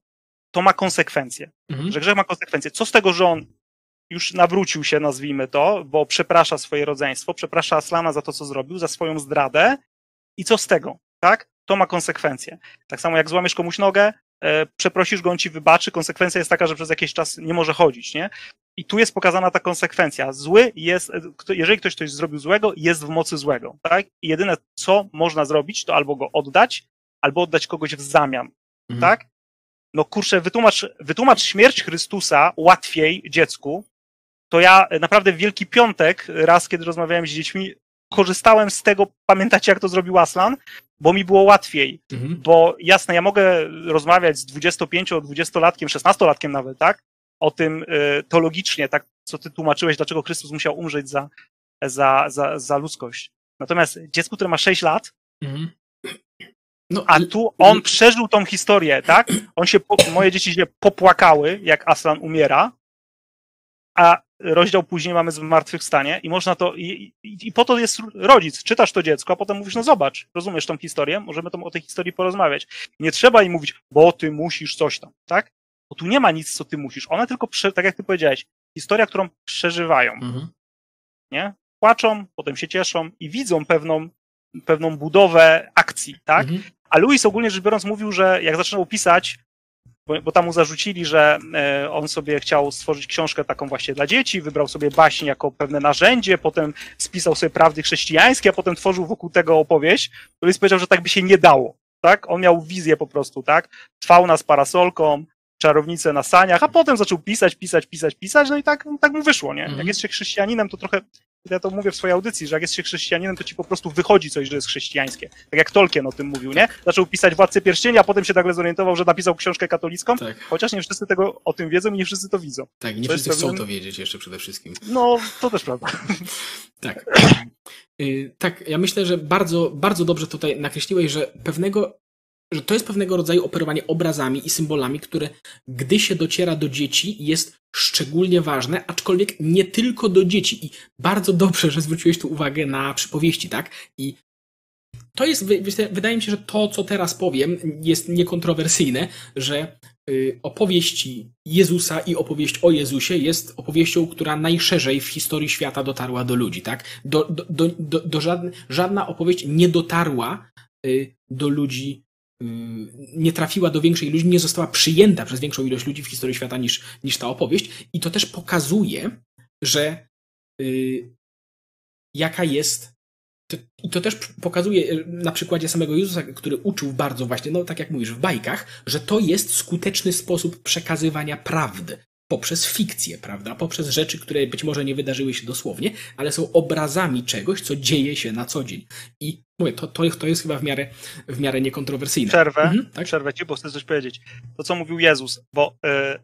to ma konsekwencje, mhm. że grzech ma konsekwencje. Co z tego, że on już nawrócił się, nazwijmy to, bo przeprasza swoje rodzeństwo, przeprasza Aslana za to, co zrobił, za swoją zdradę. I co z tego? Tak? To ma konsekwencje. Tak samo jak złamiesz komuś nogę, e, przeprosisz go, on ci wybaczy, konsekwencja jest taka, że przez jakiś czas nie może chodzić, nie? I tu jest pokazana ta konsekwencja. Zły jest, jeżeli ktoś coś zrobił złego, jest w mocy złego, tak? I jedyne, co można zrobić, to albo go oddać, albo oddać kogoś w zamian, mhm. tak? No kurczę, wytłumacz, wytłumacz śmierć Chrystusa łatwiej dziecku, to ja naprawdę w Wielki Piątek, raz kiedy rozmawiałem z dziećmi, korzystałem z tego, pamiętacie jak to zrobił Aslan? Bo mi było łatwiej, mhm. bo jasne, ja mogę rozmawiać z 25-20-latkiem, 16-latkiem nawet, tak? O tym y, teologicznie, tak, co ty tłumaczyłeś, dlaczego Chrystus musiał umrzeć za, za, za, za ludzkość. Natomiast dziecku, które ma 6 lat, mhm. No, a tu on przeżył tą historię, tak? On się, moje dzieci się popłakały, jak Aslan umiera, a rozdział później mamy zmartwychwstanie i można to, i, i, i, po to jest rodzic, czytasz to dziecko, a potem mówisz, no zobacz, rozumiesz tą historię, możemy tą, o tej historii porozmawiać. Nie trzeba im mówić, bo ty musisz coś tam, tak? Bo tu nie ma nic, co ty musisz. One tylko, prze, tak jak ty powiedziałeś, historia, którą przeżywają. Mhm. Nie? Płaczą, potem się cieszą i widzą pewną, pewną budowę akcji, tak? Mhm. A Louis ogólnie rzecz biorąc mówił, że jak zaczynał pisać, bo, bo tam mu zarzucili, że e, on sobie chciał stworzyć książkę taką właśnie dla dzieci, wybrał sobie baśń jako pewne narzędzie, potem spisał sobie prawdy chrześcijańskie, a potem tworzył wokół tego opowieść. Louis powiedział, że tak by się nie dało. Tak? On miał wizję po prostu, tak? Fauna z parasolką, czarownicę na saniach, a potem zaczął pisać, pisać, pisać, pisać, no i tak, tak mu wyszło, nie? Jak mhm. jest się chrześcijaninem, to trochę ja to mówię w swojej audycji, że jak jest się chrześcijaninem, to ci po prostu wychodzi coś, że jest chrześcijańskie. Tak jak Tolkien o tym mówił, nie? Zaczął pisać Władcę Pierścienia, a potem się nagle zorientował, że napisał książkę katolicką, tak. chociaż nie wszyscy tego o tym wiedzą i nie wszyscy to widzą. Tak, nie to wszyscy chcą pewien... to wiedzieć jeszcze przede wszystkim. No, to też prawda. tak. Y, tak, ja myślę, że bardzo, bardzo dobrze tutaj nakreśliłeś, że pewnego że to jest pewnego rodzaju operowanie obrazami i symbolami, które gdy się dociera do dzieci jest szczególnie ważne, aczkolwiek nie tylko do dzieci. I bardzo dobrze, że zwróciłeś tu uwagę na przypowieści, tak? I to jest, wydaje mi się, że to, co teraz powiem, jest niekontrowersyjne, że y, opowieść Jezusa i opowieść o Jezusie jest opowieścią, która najszerzej w historii świata dotarła do ludzi, tak? Do, do, do, do, żadna, żadna opowieść nie dotarła y, do ludzi nie trafiła do większej ludzi, nie została przyjęta przez większą ilość ludzi w historii świata niż, niż ta opowieść. I to też pokazuje, że y, jaka jest. To, I to też pokazuje y, na przykładzie samego Jezusa, który uczył bardzo właśnie, no tak jak mówisz, w bajkach, że to jest skuteczny sposób przekazywania prawdy poprzez fikcję, prawda? Poprzez rzeczy, które być może nie wydarzyły się dosłownie, ale są obrazami czegoś, co dzieje się na co dzień. I mówię, to, to, to jest chyba w miarę, w miarę niekontrowersyjne. Przerwę, mhm, tak? przerwę ci, bo chcę coś powiedzieć. To, co mówił Jezus, bo y,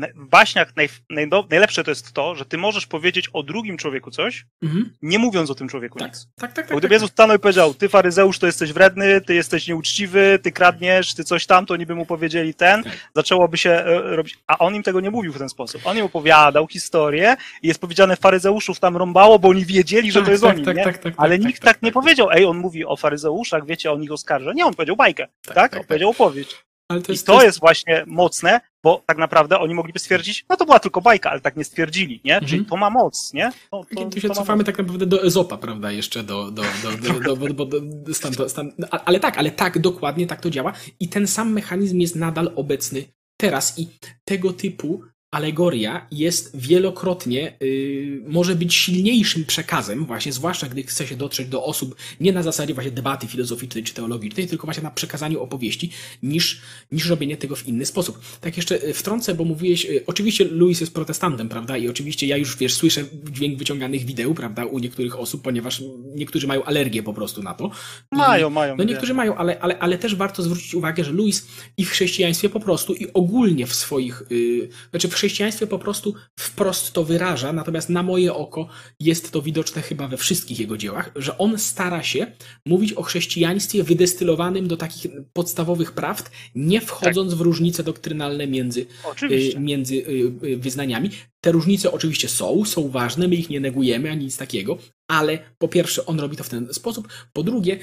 w baśniach naj, naj, najlepsze to jest to, że ty możesz powiedzieć o drugim człowieku coś, mhm. nie mówiąc o tym człowieku tak. nic. Tak, tak, tak. Bo gdyby tak, Jezus stanął i powiedział, ty faryzeusz to jesteś wredny, ty jesteś nieuczciwy, ty kradniesz, ty coś tam, to niby mu powiedzieli ten, tak. zaczęłoby się e, robić, a on im tego nie mówił w ten sposób. On im opowiadał historię i jest powiedziane faryzeuszów tam rąbało, bo oni wiedzieli, że to tak, jest tak, oni, tak, nie? Tak, Ale nikt tak, nie powiedział, ej, on mówi o faryzeuszach, wiecie, on ich oskarża. Nie, on powiedział bajkę, tak? On powiedział opowieść. To jest, I to, jest... jest właśnie mocne, bo tak naprawdę oni mogliby stwierdzić, no to była tylko bajka, ale tak nie stwierdzili, nie? Mhm. Czyli to ma moc, nie? To, to, tu się to cofamy tak naprawdę do Ezopa, prawda, jeszcze do, do, do, do, do, do, do, stan, do stan, ale tak, ale tak, dokładnie tak to działa i ten sam mechanizm jest nadal obecny teraz i tego typu alegoria jest wielokrotnie, yy, może być silniejszym przekazem, właśnie, zwłaszcza gdy chce się dotrzeć do osób nie na zasadzie właśnie debaty filozoficznej czy teologicznej, tylko właśnie na przekazaniu opowieści, niż, niż robienie tego w inny sposób. Tak jeszcze y, wtrącę, bo mówiłeś, yy, oczywiście Louis jest protestantem, prawda, i oczywiście ja już, wiesz, słyszę dźwięk wyciąganych wideł, prawda, u niektórych osób, ponieważ niektórzy mają alergię po prostu na to. Mają, I, mają. No niektórzy mają, ale, ale, ale też warto zwrócić uwagę, że Louis i w chrześcijaństwie po prostu, i ogólnie w swoich, yy, znaczy w chrześcijaństwie po prostu wprost to wyraża, natomiast na moje oko jest to widoczne chyba we wszystkich jego dziełach, że on stara się mówić o chrześcijaństwie wydestylowanym do takich podstawowych prawd, nie wchodząc tak. w różnice doktrynalne między, y, między y, y, wyznaniami. Te różnice oczywiście są, są ważne, my ich nie negujemy ani nic takiego, ale po pierwsze on robi to w ten sposób, po drugie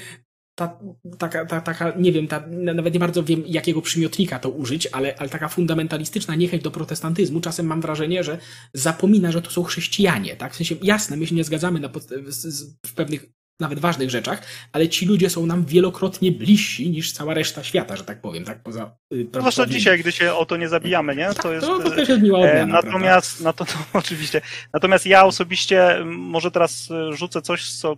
ta, taka, ta, taka, nie wiem, ta, nawet nie bardzo wiem, jakiego przymiotnika to użyć, ale, ale taka fundamentalistyczna niechęć do protestantyzmu, czasem mam wrażenie, że zapomina, że to są chrześcijanie, tak? W sensie, jasne, my się nie zgadzamy na, w pewnych nawet ważnych rzeczach, ale ci ludzie są nam wielokrotnie bliżsi niż cała reszta świata, że tak powiem, tak poza yy, Zwłaszcza dzisiaj, gdy się o to nie zabijamy, nie? To, jest, to, to też jest miła odmiana, e, Natomiast, no to, to oczywiście. Natomiast ja osobiście może teraz e, rzucę coś, co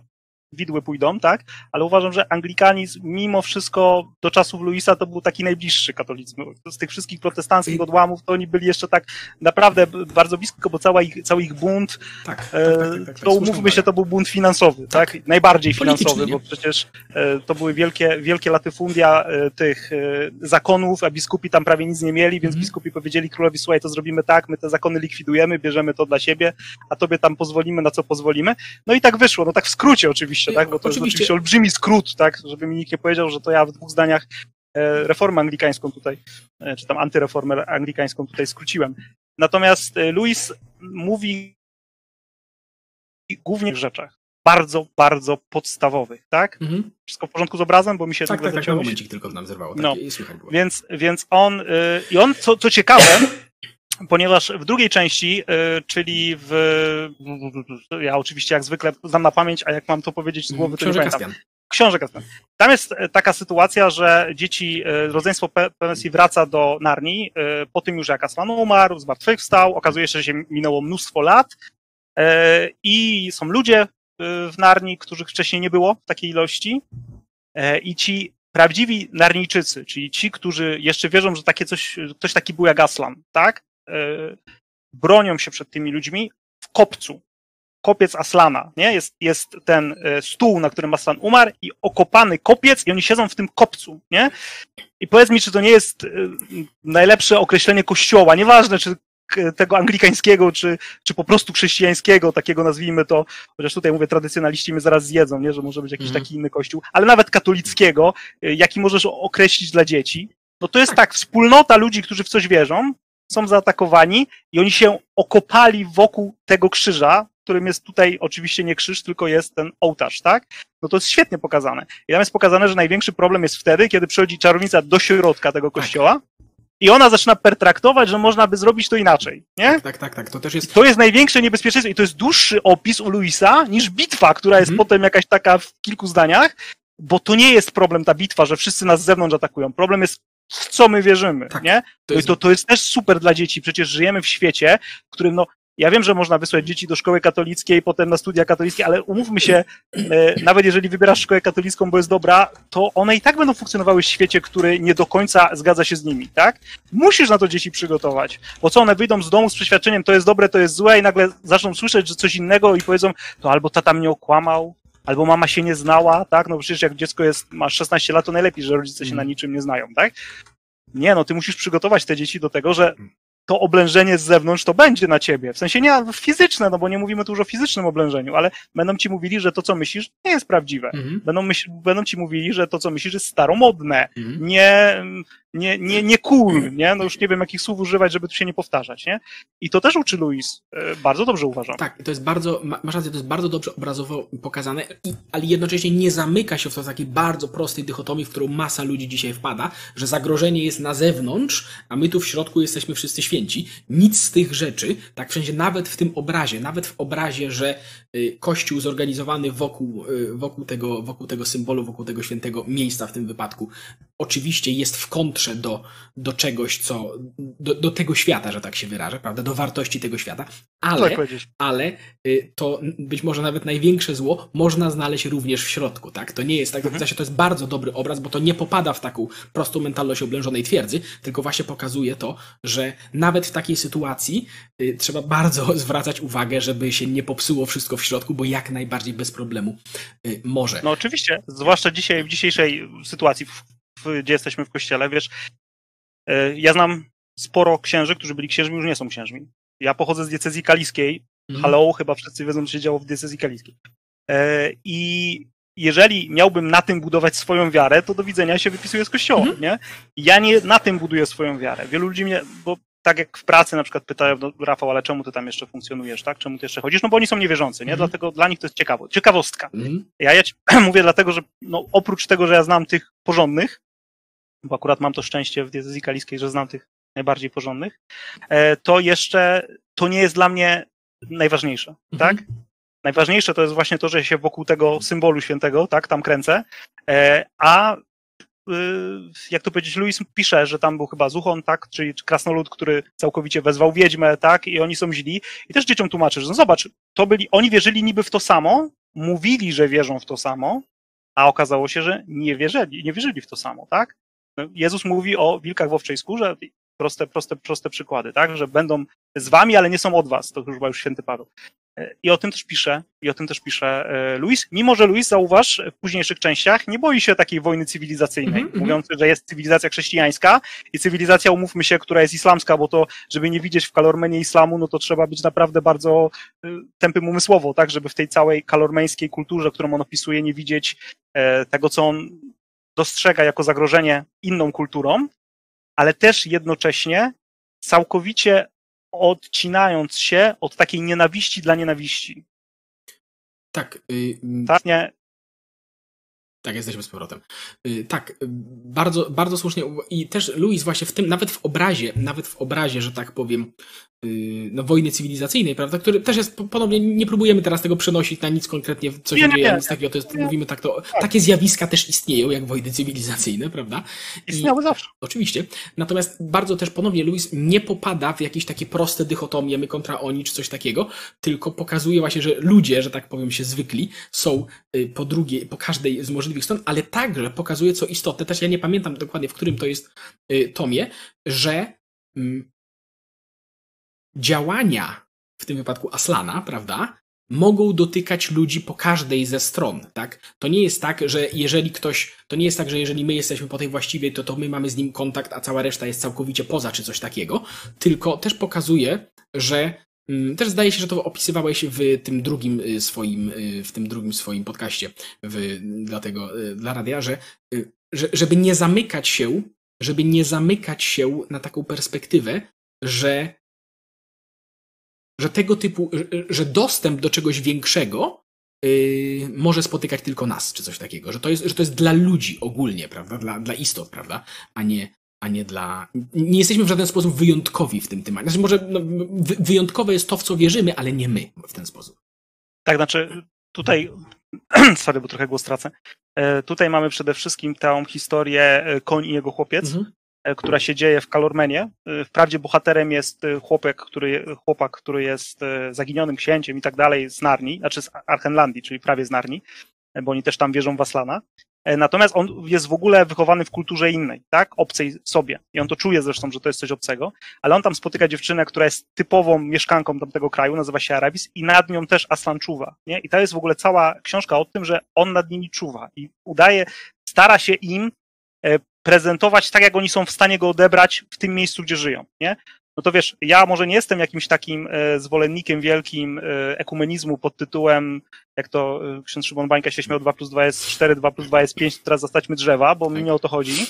widły pójdą, tak? Ale uważam, że anglikanizm mimo wszystko do czasów Luisa to był taki najbliższy katolicyzm. Z tych wszystkich protestanckich odłamów to oni byli jeszcze tak naprawdę bardzo blisko, bo cała ich, cały ich bunt, tak, tak, tak, tak, to umówmy się, to był bunt finansowy, tak? Najbardziej finansowy, bo przecież e, to były wielkie, wielkie latyfundia e, tych e, zakonów, a biskupi tam prawie nic nie mieli, więc mm. biskupi powiedzieli królowi, słuchaj, to zrobimy tak, my te zakony likwidujemy, bierzemy to dla siebie, a tobie tam pozwolimy, na co pozwolimy. No i tak wyszło, no tak w skrócie oczywiście oczywiście, tak? Bo to oczywiście. jest oczywiście olbrzymi skrót, tak? Żeby mi nikt nie powiedział, że to ja w dwóch zdaniach e, reformę anglikańską tutaj, e, czy tam antyreformę anglikańską tutaj skróciłem. Natomiast e, Louis mówi głównie w rzeczach bardzo, bardzo podstawowych, tak? Mhm. Wszystko w porządku z obrazem, bo mi się tak, tak, tak, momencik tylko nam zerwało, tak, no. Więc, więc on, i on, co, co ciekawe, ponieważ w drugiej części, y, czyli w. Ja oczywiście jak zwykle znam na pamięć, a jak mam to powiedzieć z głowy, to Książę nie pamiętam. Książę. Tam jest e, taka sytuacja, że dzieci, e, rodzeństwo Pensji wraca do Narni e, po tym już jak Aslan umarł, zmartwychwstał, okazuje się, że się minęło mnóstwo lat i są ludzie w Narni, których wcześniej nie było w takiej ilości i ci prawdziwi Narnijczycy, czyli ci, którzy jeszcze wierzą, że takie coś, ktoś taki był jak Aslan, tak? E, bronią się przed tymi ludźmi w kopcu. Kopiec Aslana, nie? Jest, jest ten e, stół, na którym Aslan umarł i okopany kopiec i oni siedzą w tym kopcu, nie? I powiedz mi, czy to nie jest e, najlepsze określenie kościoła, nieważne, czy tego anglikańskiego, czy, czy po prostu chrześcijańskiego, takiego nazwijmy to, chociaż tutaj mówię, tradycjonaliści mnie zaraz zjedzą, nie, że może być jakiś mm. taki inny kościół, ale nawet katolickiego, jaki możesz określić dla dzieci, no to jest tak, wspólnota ludzi, którzy w coś wierzą, są zaatakowani i oni się okopali wokół tego krzyża, którym jest tutaj oczywiście nie krzyż, tylko jest ten ołtarz, tak? No to jest świetnie pokazane. I tam jest pokazane, że największy problem jest wtedy, kiedy przychodzi czarownica do środka tego tak. kościoła i ona zaczyna pertraktować, że można by zrobić to inaczej, nie? Tak, tak, tak, tak. To też jest... I to jest największe niebezpieczeństwo i to jest dłuższy opis u Luisa niż bitwa, która jest mm. potem jakaś taka w kilku zdaniach, bo to nie jest problem ta bitwa, że wszyscy nas z zewnątrz atakują. Problem jest w co my wierzymy, tak, nie? To jest... To, to jest też super dla dzieci. Przecież żyjemy w świecie, w którym no, ja wiem, że można wysłać dzieci do szkoły katolickiej, potem na studia katolickie, ale umówmy się, e, nawet jeżeli wybierasz szkołę katolicką, bo jest dobra, to one i tak będą funkcjonowały w świecie, który nie do końca zgadza się z nimi, tak? Musisz na to dzieci przygotować, bo co one wyjdą z domu z przeświadczeniem, to jest dobre, to jest złe i nagle zaczną słyszeć, że coś innego i powiedzą, to albo tata mnie okłamał, albo mama się nie znała, tak? No przecież jak dziecko jest, ma 16 lat, to najlepiej, że rodzice się na mm. niczym nie znają, tak? Nie, no ty musisz przygotować te dzieci do tego, że to oblężenie z zewnątrz to będzie na ciebie. W sensie nie fizyczne, no bo nie mówimy tu już o fizycznym oblężeniu, ale będą ci mówili, że to, co myślisz, nie jest prawdziwe. Mhm. Będą, myśl, będą ci mówili, że to, co myślisz, jest staromodne, mhm. nie, nie, nie, nie cool, nie? No już nie wiem, jakich słów używać, żeby tu się nie powtarzać, nie? I to też uczy Louis. E, bardzo dobrze uważam. Tak, to jest bardzo, masz rację, to jest bardzo dobrze obrazowo pokazane, ale jednocześnie nie zamyka się w to takiej bardzo prostej dychotomii, w którą masa ludzi dzisiaj wpada, że zagrożenie jest na zewnątrz, a my tu w środku jesteśmy wszyscy święci. Nic z tych rzeczy, tak w sensie nawet w tym obrazie, nawet w obrazie, że y, Kościół zorganizowany wokół, y, wokół, tego, wokół tego symbolu, wokół tego świętego miejsca w tym wypadku, oczywiście jest w kontrze do, do czegoś, co, do, do tego świata, że tak się wyrażę, prawda, do wartości tego świata, ale, tak ale y, to być może nawet największe zło można znaleźć również w środku, tak? To nie jest tak, mhm. to jest bardzo dobry obraz, bo to nie popada w taką prostą mentalność oblężonej twierdzy, tylko właśnie pokazuje to, że nawet w takiej sytuacji y, trzeba bardzo zwracać uwagę, żeby się nie popsuło wszystko w środku, bo jak najbardziej bez problemu y, może. No oczywiście, zwłaszcza dzisiaj, w dzisiejszej sytuacji, w gdzie jesteśmy w kościele, wiesz, e, ja znam sporo księży, którzy byli księżmi, już nie są księżmi. Ja pochodzę z diecezji kaliskiej. Mhm. Hello, chyba wszyscy wiedzą, co się działo w diecezji kaliskiej. E, I jeżeli miałbym na tym budować swoją wiarę, to do widzenia się wypisuję z kościoła, mhm. nie? Ja nie na tym buduję swoją wiarę. Wielu ludzi mnie, bo tak jak w pracy na przykład pytają, no, Rafał, ale czemu ty tam jeszcze funkcjonujesz, tak? Czemu ty jeszcze chodzisz? No bo oni są niewierzący, nie? Mm. Dlatego dla nich to jest ciekawo, ciekawostka. Mm. Ja, ja ci, mówię dlatego, że no, oprócz tego, że ja znam tych porządnych, bo akurat mam to szczęście w diecezji kaliskiej, że znam tych najbardziej porządnych, e, to jeszcze to nie jest dla mnie najważniejsze, mm. tak? Najważniejsze to jest właśnie to, że się wokół tego symbolu świętego, tak, tam kręcę, e, a y, jak to powiedzieć, Louis pisze, że tam był chyba Zuchon, tak, czyli krasnolud, który całkowicie wezwał wiedźmę, tak, i oni są źli. I też dzieciom tłumaczy, że no zobacz, to byli, oni wierzyli niby w to samo, mówili, że wierzą w to samo, a okazało się, że nie wierzyli, nie wierzyli w to samo, tak? Jezus mówi o wilkach w owczej skórze, proste, proste, proste przykłady, tak? Że będą z wami, ale nie są od was. To już chyba już święty Paweł. E, I o tym też pisze, i o tym też pisze e, Luis. Mimo, że Luis, zauważ, w późniejszych częściach nie boi się takiej wojny cywilizacyjnej, mm -hmm. mówiąc, że jest cywilizacja chrześcijańska i cywilizacja, umówmy się, która jest islamska, bo to, żeby nie widzieć w kalormenie islamu, no to trzeba być naprawdę bardzo e, tępym umysłowo, tak, żeby w tej całej kalormeńskiej kulturze, którą on opisuje, nie widzieć tego, co on dostrzega jako zagrożenie inną kulturą, ale też jednocześnie całkowicie odcinając się od takiej nienawiści dla nienawiści. Tak. Yy, tak, nie, tak, jesteśmy z powrotem. Yy, tak, yy, bardzo, bardzo słusznie. I też Louis właśnie w tym, nawet w obrazie, nawet w obrazie, że tak powiem, no, wojny cywilizacyjnej, prawda, który też jest, ponownie nie próbujemy teraz tego przenosić na nic konkretnie, co się nie, dzieje, nie, nic takiego, to jest, mówimy tak, to, tak. takie zjawiska też istnieją, jak wojny cywilizacyjne, prawda? Istniały zawsze. Oczywiście. Natomiast bardzo też ponownie Louis nie popada w jakieś takie proste dychotomie, my kontra oni, czy coś takiego, tylko pokazuje właśnie, że ludzie, że tak powiem, się zwykli, są y, po drugiej, po każdej z możliwych stron, ale także pokazuje, co istotne, też ja nie pamiętam dokładnie, w którym to jest y, tomie, że mm, działania, w tym wypadku Aslana, prawda, mogą dotykać ludzi po każdej ze stron, tak? To nie jest tak, że jeżeli ktoś, to nie jest tak, że jeżeli my jesteśmy po tej właściwej, to to my mamy z nim kontakt, a cała reszta jest całkowicie poza, czy coś takiego, tylko też pokazuje, że mm, też zdaje się, że to opisywałeś w tym drugim y, swoim, y, w tym drugim swoim podcaście w, dla tego, y, dla radia, że, że żeby nie zamykać się, żeby nie zamykać się na taką perspektywę, że że tego typu, że dostęp do czegoś większego yy, może spotykać tylko nas, czy coś takiego, że to jest, że to jest dla ludzi ogólnie, prawda, dla, dla istot, prawda, a nie, a nie dla... Nie jesteśmy w żaden sposób wyjątkowi w tym temacie. Znaczy może no, wyjątkowe jest to, w co wierzymy, ale nie my w ten sposób. Tak, znaczy tutaj, sorry, bo trochę głos tracę, e, tutaj mamy przede wszystkim tę historię e, koń i jego chłopiec, mhm. E, która się dzieje w Kalormenie. E, wprawdzie bohaterem jest e, chłopak, który, chłopak, który jest zaginionym księciem i tak dalej z Narni, znaczy z Archenlandii, czyli prawie z Narni, bo oni też tam wierzą w Aslana. Natomiast on jest w ogóle wychowany w kulturze innej, tak? Obcej sobie. I on to czuje zresztą, że to jest coś obcego, ale on tam spotyka dziewczynę, która jest typową mieszkanką tamtego kraju, nazywa się Arabis i nad nią też Aslan czuwa, nie? I to jest w ogóle cała książka o tym, że on nad nimi czuwa i udaje, stara się im prezentować tak, jak oni są w stanie go odebrać w tym miejscu, gdzie żyją, nie? No to wiesz, ja może nie jestem jakimś takim e, zwolennikiem wielkim e, ekumenizmu pod tytułem, jak to e, ksiądz Szymon Bańka się śmiał, 2 plus 2 jest 4, 2 plus 2 jest 5, teraz zastaćmy drzewa, bo mi nie o to chodzi.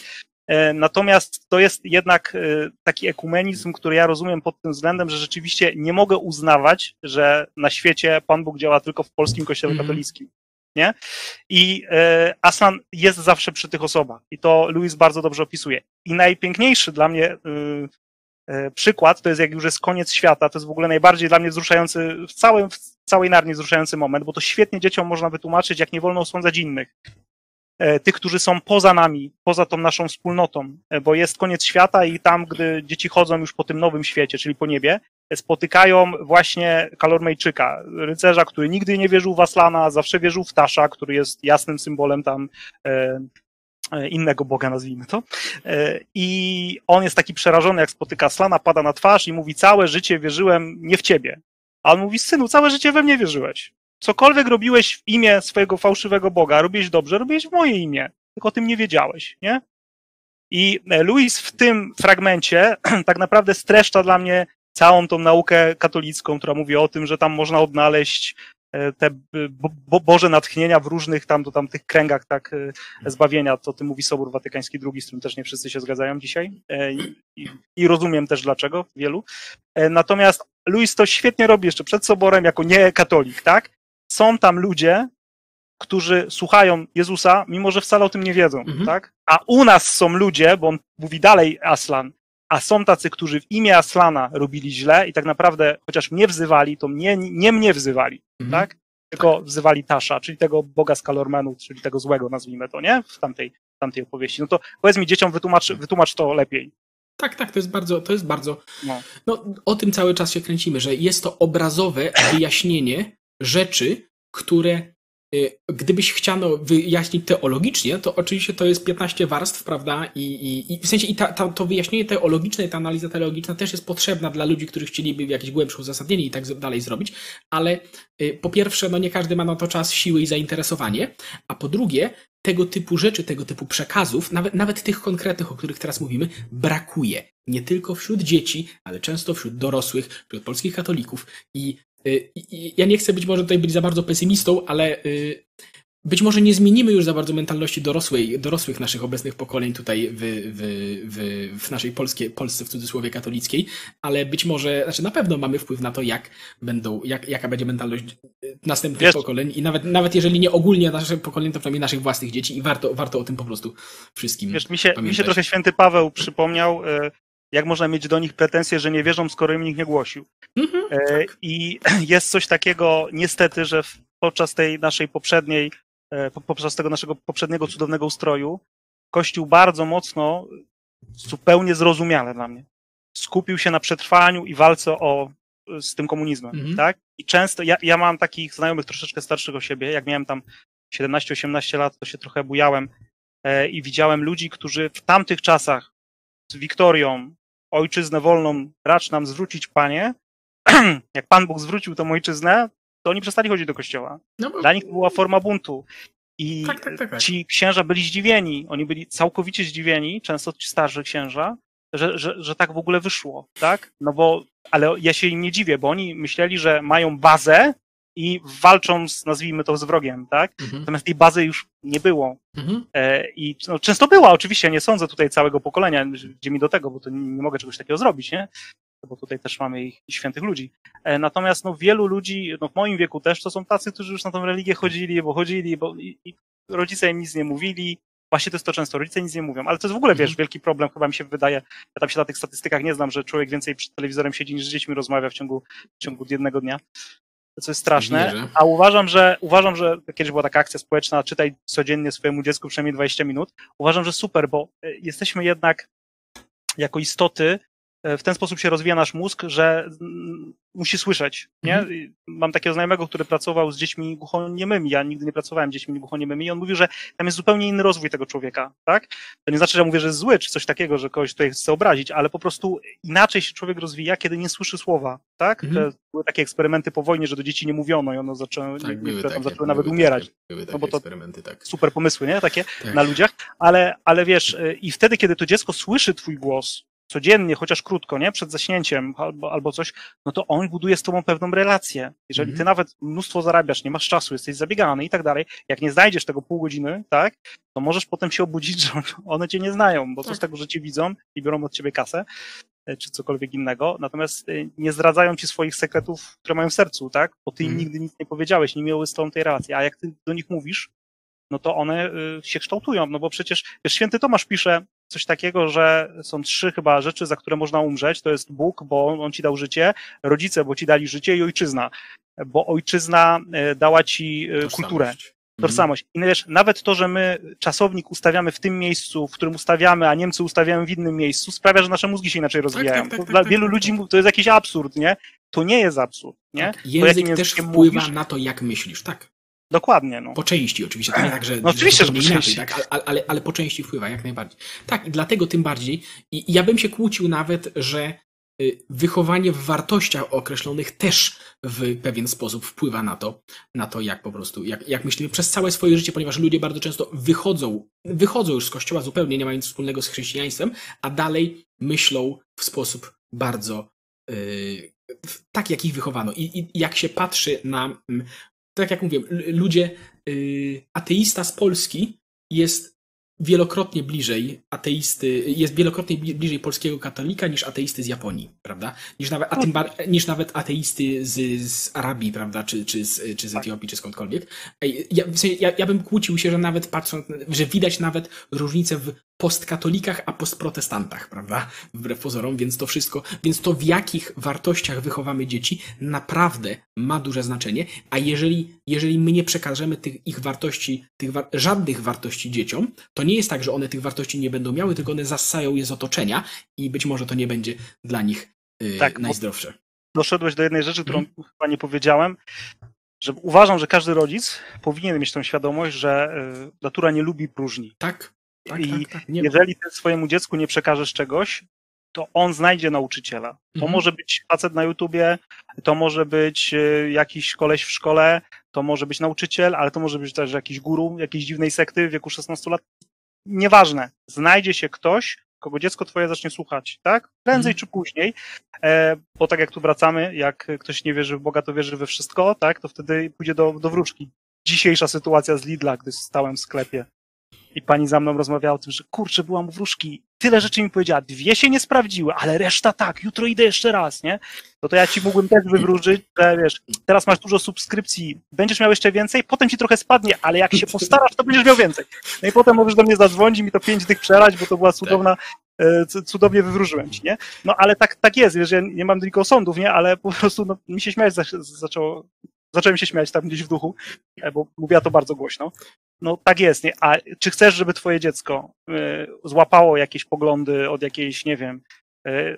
Natomiast to jest jednak taki ekumenizm, który ja rozumiem pod tym względem, że rzeczywiście nie mogę uznawać, że na świecie Pan Bóg działa tylko w polskim kościele mm -hmm. katolickim nie? I e, Aslan jest zawsze przy tych osobach i to Louis bardzo dobrze opisuje. I najpiękniejszy dla mnie y, e, przykład to jest jak już jest koniec świata, to jest w ogóle najbardziej dla mnie wzruszający, w, całym, w całej Narni wzruszający moment, bo to świetnie dzieciom można wytłumaczyć, jak nie wolno osądzać innych. E, tych, którzy są poza nami, poza tą naszą wspólnotą, bo jest koniec świata i tam, gdy dzieci chodzą już po tym nowym świecie, czyli po niebie, spotykają właśnie Kalormejczyka, rycerza, który nigdy nie wierzył w Aslana, zawsze wierzył w Tasza, który jest jasnym symbolem tam e, e, innego boga, nazwijmy to. E, I on jest taki przerażony, jak spotyka Aslana, pada na twarz i mówi, całe życie wierzyłem nie w ciebie. A on mówi, synu, całe życie we mnie wierzyłeś. Cokolwiek robiłeś w imię swojego fałszywego boga, robiłeś dobrze, robiłeś w moje imię, tylko o tym nie wiedziałeś, nie? I Louis w tym fragmencie tak naprawdę streszcza dla mnie całą tą naukę katolicką, która mówi o tym, że tam można odnaleźć e, te bo, Boże natchnienia w różnych tam, do tam tych kręgach tak e, zbawienia, to tym mówi Sobór Watykański II, z którym też nie wszyscy się zgadzają dzisiaj e, i, i, rozumiem też dlaczego, wielu. Natomiast Louis to świetnie robi jeszcze przed Soborem jako nie katolik, tak? Są tam ludzie, którzy słuchają Jezusa, mimo że wcale o tym nie wiedzą, mhm. tak? A u nas są ludzie, bo on mówi dalej Aslan, a są tacy, którzy w imię Aslana robili źle i tak naprawdę, chociaż mnie wzywali, to mnie, nie mnie wzywali, mhm. tak? tylko wzywali Tasza, czyli tego boga z Kalormenów, czyli tego złego, nazwijmy to, nie? W tamtej, tamtej opowieści. No to powiedz mi dzieciom, wytłumacz, wytłumacz to lepiej. Tak, tak, to jest bardzo, to jest bardzo. No. no, o tym cały czas się kręcimy, że jest to obrazowe wyjaśnienie rzeczy, które gdybyś chciano wyjaśnić teologicznie, to oczywiście to jest 15 warstw, prawda? I, i, i w sensie i ta, ta, to wyjaśnienie teologiczne, ta analiza teologiczna też jest potrzebna dla ludzi, którzy chcieliby jakieś głębsze uzasadnienie i tak dalej zrobić, ale y, po pierwsze, no nie każdy ma na to czas, siły i zainteresowanie, a po drugie, tego typu rzeczy, tego typu przekazów, nawet, nawet tych konkretnych, o których teraz mówimy, brakuje. Nie tylko wśród dzieci, ale często wśród dorosłych, wśród polskich katolików. Y, i ja nie chcę być może tutaj być za bardzo pesymistą, ale y, być może nie zmienimy już za bardzo mentalności dorosłej, dorosłych naszych obecnych pokoleń tutaj w, w, w, w naszej polskie, Polsce w cudzysłowie katolickiej, ale być może, znaczy na pewno mamy wpływ na to, jak będą, jak, jaka będzie mentalność następnych Wiesz, pokoleń i nawet, nawet jeżeli nie ogólnie naszych pokoleń, to przynajmniej naszych własnych dzieci i warto, warto o tym po prostu wszystkim Wiesz, mi się, mi się trochę święty Paweł przypomniał, jak można mieć do nich pretensje, że nie wierzą, skoro im nikt nie głosił. Mhm, e, tak. I jest coś takiego, niestety, że podczas tej naszej poprzedniej E, podczas tego naszego poprzedniego cudownego ustroju, Kościół bardzo mocno, zupełnie zrozumiale dla mnie, skupił się na przetrwaniu i walce o, z tym komunizmem, mhm. tak? I często, ja, ja mam takich znajomych troszeczkę starszych o siebie, jak miałem tam 17-18 lat, to się trochę bujałem e, i widziałem ludzi, którzy w tamtych czasach z Wiktorią, ojczyznę wolną racz nam zwrócić, Panie, jak Pan Bóg zwrócił tą ojczyznę, to oni przestali chodzić do kościoła. No bo... Dla nich to była forma buntu. I tak, tak, tak, tak, ci księża byli zdziwieni. Oni byli całkowicie zdziwieni, często ci starszy księża, że, że, że tak w ogóle wyszło, tak? No bo, ale ja się im nie dziwię, bo oni myśleli, że mają bazę i walczą z, nazwijmy to, z wrogiem, tak? Mhm. Natomiast tej bazy już nie było. Mhm. E, I no, często była, oczywiście, nie sądzę tutaj całego pokolenia, gdzie mi do tego, bo to nie, nie mogę czegoś takiego zrobić, nie? bo tutaj też mamy ich świętych ludzi. E, natomiast no, wielu ludzi, no, w moim wieku też, to są tacy, którzy już na tą religię chodzili, bo chodzili, bo i, i rodzice im nic nie mówili. Właśnie to jest to często, rodzice nic nie mówią, ale to jest w ogóle, wiesz, mhm. wielki problem, chyba mi się wydaje, ja tam się na tych statystykach nie znam, że człowiek więcej przed telewizorem siedzi niż z dziećmi rozmawia w ciągu, w ciągu jednego dnia co jest straszne, a uważam, że uważam, że kiedyś była taka akcja społeczna, czytaj codziennie swojemu dziecku przynajmniej 20 minut. Uważam, że super, bo e, jesteśmy jednak jako istoty E, w ten sposób się rozwija nasz mózg, że musi słyszeć. Nie? Mhm. Mam takiego znajomego, który pracował z dziećmi głuchoniemymi. Ja nigdy nie pracowałem z dziećmi głuchoniemymi i on mówił, że tam jest zupełnie inny rozwój tego człowieka. Tak? To nie znaczy, że mówię, że jest zły, czy coś takiego, że kogoś tutaj chce obrazić, ale po prostu inaczej się człowiek rozwija, kiedy nie słyszy słowa. Tak? Mhm. Były takie eksperymenty po wojnie, że do dzieci nie mówiono i one zaczęły, tak, niektóre tam zaczęły nawet umierać. były takie no bo to eksperymenty, tak. Super pomysły, nie? Takie tak. na ludziach. Ale, ale wiesz, y, i wtedy, kiedy to dziecko słyszy twój głos, codziennie, chociaż krótko, nie? Przed zaśnięciem albo, albo coś, no to on buduje z tobą pewną relację. Jeżeli mm ty nawet mnóstwo zarabiasz, nie masz czasu, jesteś zabiegany i tak dalej, jak nie znajdziesz tego pół godziny, tak? To możesz potem się obudzić, że one cię nie znają, bo tak. co z tego, że cię widzą i biorą od ciebie kasę, e, czy cokolwiek innego, natomiast e, nie zdradzają ci swoich sekretów, które mają w sercu, tak? Bo ty im mm. nigdy nic nie powiedziałeś, nie miały z tobą tej relacji, a jak ty do nich mówisz, no to one y, się kształtują, no bo przecież wiesz, święty Tomasz pisze coś takiego, że są trzy chyba rzeczy, za które można umrzeć. To jest Bóg, bo on ci dał życie, rodzice, bo ci dali życie i ojczyzna, bo ojczyzna y, dała ci y, Tożsamość. kulturę. Mhm. Tożsamość. I wiesz, nawet to, że my czasownik ustawiamy w tym miejscu, w którym ustawiamy, a Niemcy ustawiają w innym miejscu, sprawia, że nasze mózgi się inaczej tak, rozwijają. Tak, tak, tak, Dla tak, wielu tak, ludzi to jest jakiś absurd, nie? To nie jest absurd, nie? Język też wpływa mówisz, na to, jak myślisz, tak. Dokładnie. No. Po części oczywiście, to nie tak, że, no, oczywiście, że, że po inaczej, tak, ale, ale, ale po części wpływa, jak najbardziej. Tak, i dlatego tym bardziej, i ja bym się kłócił nawet, że y, wychowanie w wartościach określonych też w pewien sposób wpływa na to, na to jak po prostu, jak, jak myślimy przez całe swoje życie, ponieważ ludzie bardzo często wychodzą, wychodzą już z kościoła zupełnie nie mają nic wspólnego z chrześcijaństwem, a dalej myślą w sposób bardzo yy, tak, jak ich wychowano. I, I, jak się patrzy na mm, tak jak mówię, ludzie, yy, ateista z Polski jest wielokrotnie bliżej ateisty, jest wielokrotnie bliżej polskiego katolika niż ateisty z Japonii, prawda? Niż nawet, a tym niż nawet ateisty z, z Arabii, prawda? Czy, czy, z, czy z Etiopii, czy skądkolwiek. Ja, ja, ja bym kłócił się, że nawet patrząc, że widać nawet różnicę w postkatolikach, a postprotestantach, prawda? Wbrew pozorom, więc to wszystko, więc to w jakich wartościach wychowamy dzieci naprawdę ma duże znaczenie, a jeżeli, jeżeli my nie przekażemy tych ich wartości, tych żadnych wartości dzieciom, to nie jest tak, że one tych wartości nie będą miały, tylko one zassają je z otoczenia i być może to nie będzie dla nich yy, tak, najzdrowsze. Doszedłeś do jednej rzeczy, którą hmm. chyba nie powiedziałem, że uważam, że każdy rodzic powinien mieć tą świadomość, że y, natura nie lubi próżni. Tak. tak I tak, tak. jeżeli ty swojemu dziecku nie przekażesz czegoś, to on znajdzie nauczyciela. To mhm. może być facet na YouTubie, to może być y, jakiś koleś w szkole, to może być nauczyciel, ale to może być też jakiś guru jakiejś dziwnej sekty w wieku 16 lat. Nieważne. Znajdzie się ktoś, kogo dziecko twoje zacznie słuchać, tak? Prędzej mhm. czy później, e, bo tak jak tu wracamy, jak ktoś nie wierzy w Boga, to wierzy we wszystko, tak? To wtedy pójdzie do, do wróżki. Dzisiejsza sytuacja z Lidla, gdy stałem w sklepie i pani za mną rozmawiała o tym, że kurczę, byłam u wróżki, tyle rzeczy mi powiedziała, dwie się nie sprawdziły, ale reszta tak, jutro idę jeszcze raz, nie? No to ja ci mógłbym też wywróżyć, że wiesz, teraz masz dużo subskrypcji, będziesz miał jeszcze więcej, potem ci trochę spadnie, ale jak się postarasz, to będziesz miał więcej. No i potem możesz do mnie zadzwonić mi to pięć tych przelać, bo to była cudowna, e, cudownie wywróżyłem ci, nie? No ale tak, tak jest, wiesz, ja nie mam tylko sądów, nie? Ale po prostu no, mi się śmiać zaczęło, zacząłem się śmiać tam gdzieś w duchu, e, bo mówiła to bardzo głośno. No tak jest, nie? A czy chcesz, żeby twoje dziecko y, złapało jakieś poglądy od jakiejś, nie wiem, y,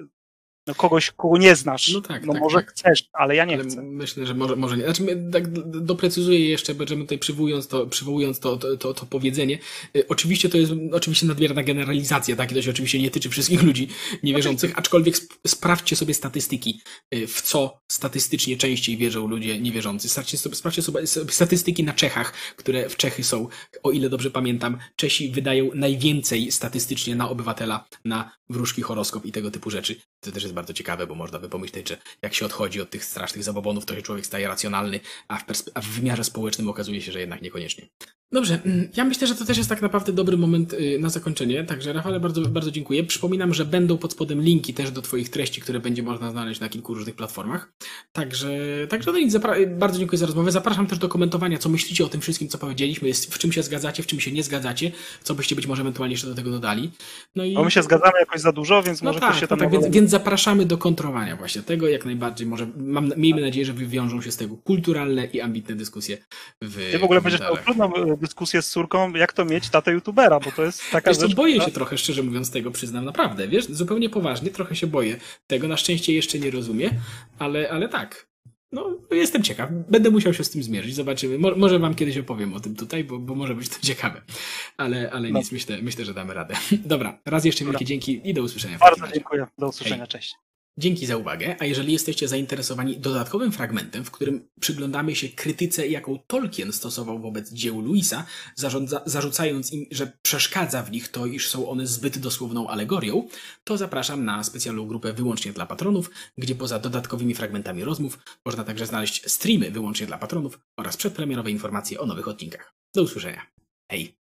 no kogoś, kogo nie znasz. No tak, no tak, może tak. chcesz, ale ja nie ale chcę. Myślę, że może, może nie. Znaczy, tak doprecyzuję jeszcze, będziemy tutaj przywołując to, przywołując to, to, to, to powiedzenie. Y, oczywiście to jest oczywiście nadmierna generalizacja, tak? I to się oczywiście nie tyczy wszystkich ludzi niewierzących, aczkolwiek sp sprawdźcie sobie statystyki, y, w co statystycznie częściej wierzą ludzie niewierzący. Sprawdźcie sobie, sprawdźcie sobie statystyki na Czechach, które w Czechy są, o ile dobrze pamiętam, Czesi wydają najwięcej statystycznie na obywatela na wróżki, horoskop i tego typu rzeczy. To też jest bardzo ciekawe, bo można by pomyśleć, że jak się odchodzi od tych strasznych zabobonów, to się człowiek staje racjonalny, a w, a w wymiarze społecznym okazuje się, że jednak niekoniecznie. Dobrze, mm, ja myślę, że to też jest tak naprawdę dobry moment y, na zakończenie, także Rafale bardzo, bardzo dziękuję. Przypominam, że będą pod spodem linki też do Twoich treści, które będzie można znaleźć na kilku różnych platformach. Także, także no nic, bardzo dziękuję za rozmowę. Zapraszam też do komentowania, co myślicie o tym wszystkim, co powiedzieliśmy, w czym się zgadzacie, w czym się nie zgadzacie, co byście być może ewentualnie jeszcze do tego dodali. No i... Bo my się zgadzamy jakoś za dużo, więc no może tak, ktoś się tam... No tak, więc, więc zapraszamy do kontrowania właśnie tego, jak najbardziej. Może mam, miejmy nadzieję, że wywiążą się z tego kulturalne i ambitne dyskusje w Ty w ogóle będziesz miał trudną e, dyskusję z córką, jak to mieć tatę youtubera, bo to jest taka wiesz, rzecz... boję się trochę, szczerze mówiąc, tego, przyznam, naprawdę, wiesz, zupełnie poważnie, trochę się boję tego, na szczęście jeszcze nie rozumiem, ale, ale tak, no, jestem ciekaw. Będę musiał się z tym zmierzyć. Zobaczymy. Mo może wam kiedyś opowiem o tym tutaj, bo, bo może być to ciekawe. Ale, ale no. nic, myślę, myślę, że damy radę. Dobra, raz jeszcze wielkie dzięki i do usłyszenia. Bardzo dziękuję. Do usłyszenia. Hej. Cześć. Dzięki za uwagę, a jeżeli jesteście zainteresowani dodatkowym fragmentem, w którym przyglądamy się krytyce, jaką Tolkien stosował wobec dzieł Louisa, zarzucając im, że przeszkadza w nich to, iż są one zbyt dosłowną alegorią, to zapraszam na specjalną grupę wyłącznie dla patronów, gdzie poza dodatkowymi fragmentami rozmów można także znaleźć streamy wyłącznie dla patronów oraz przedpremierowe informacje o nowych odcinkach. Do usłyszenia. Hej!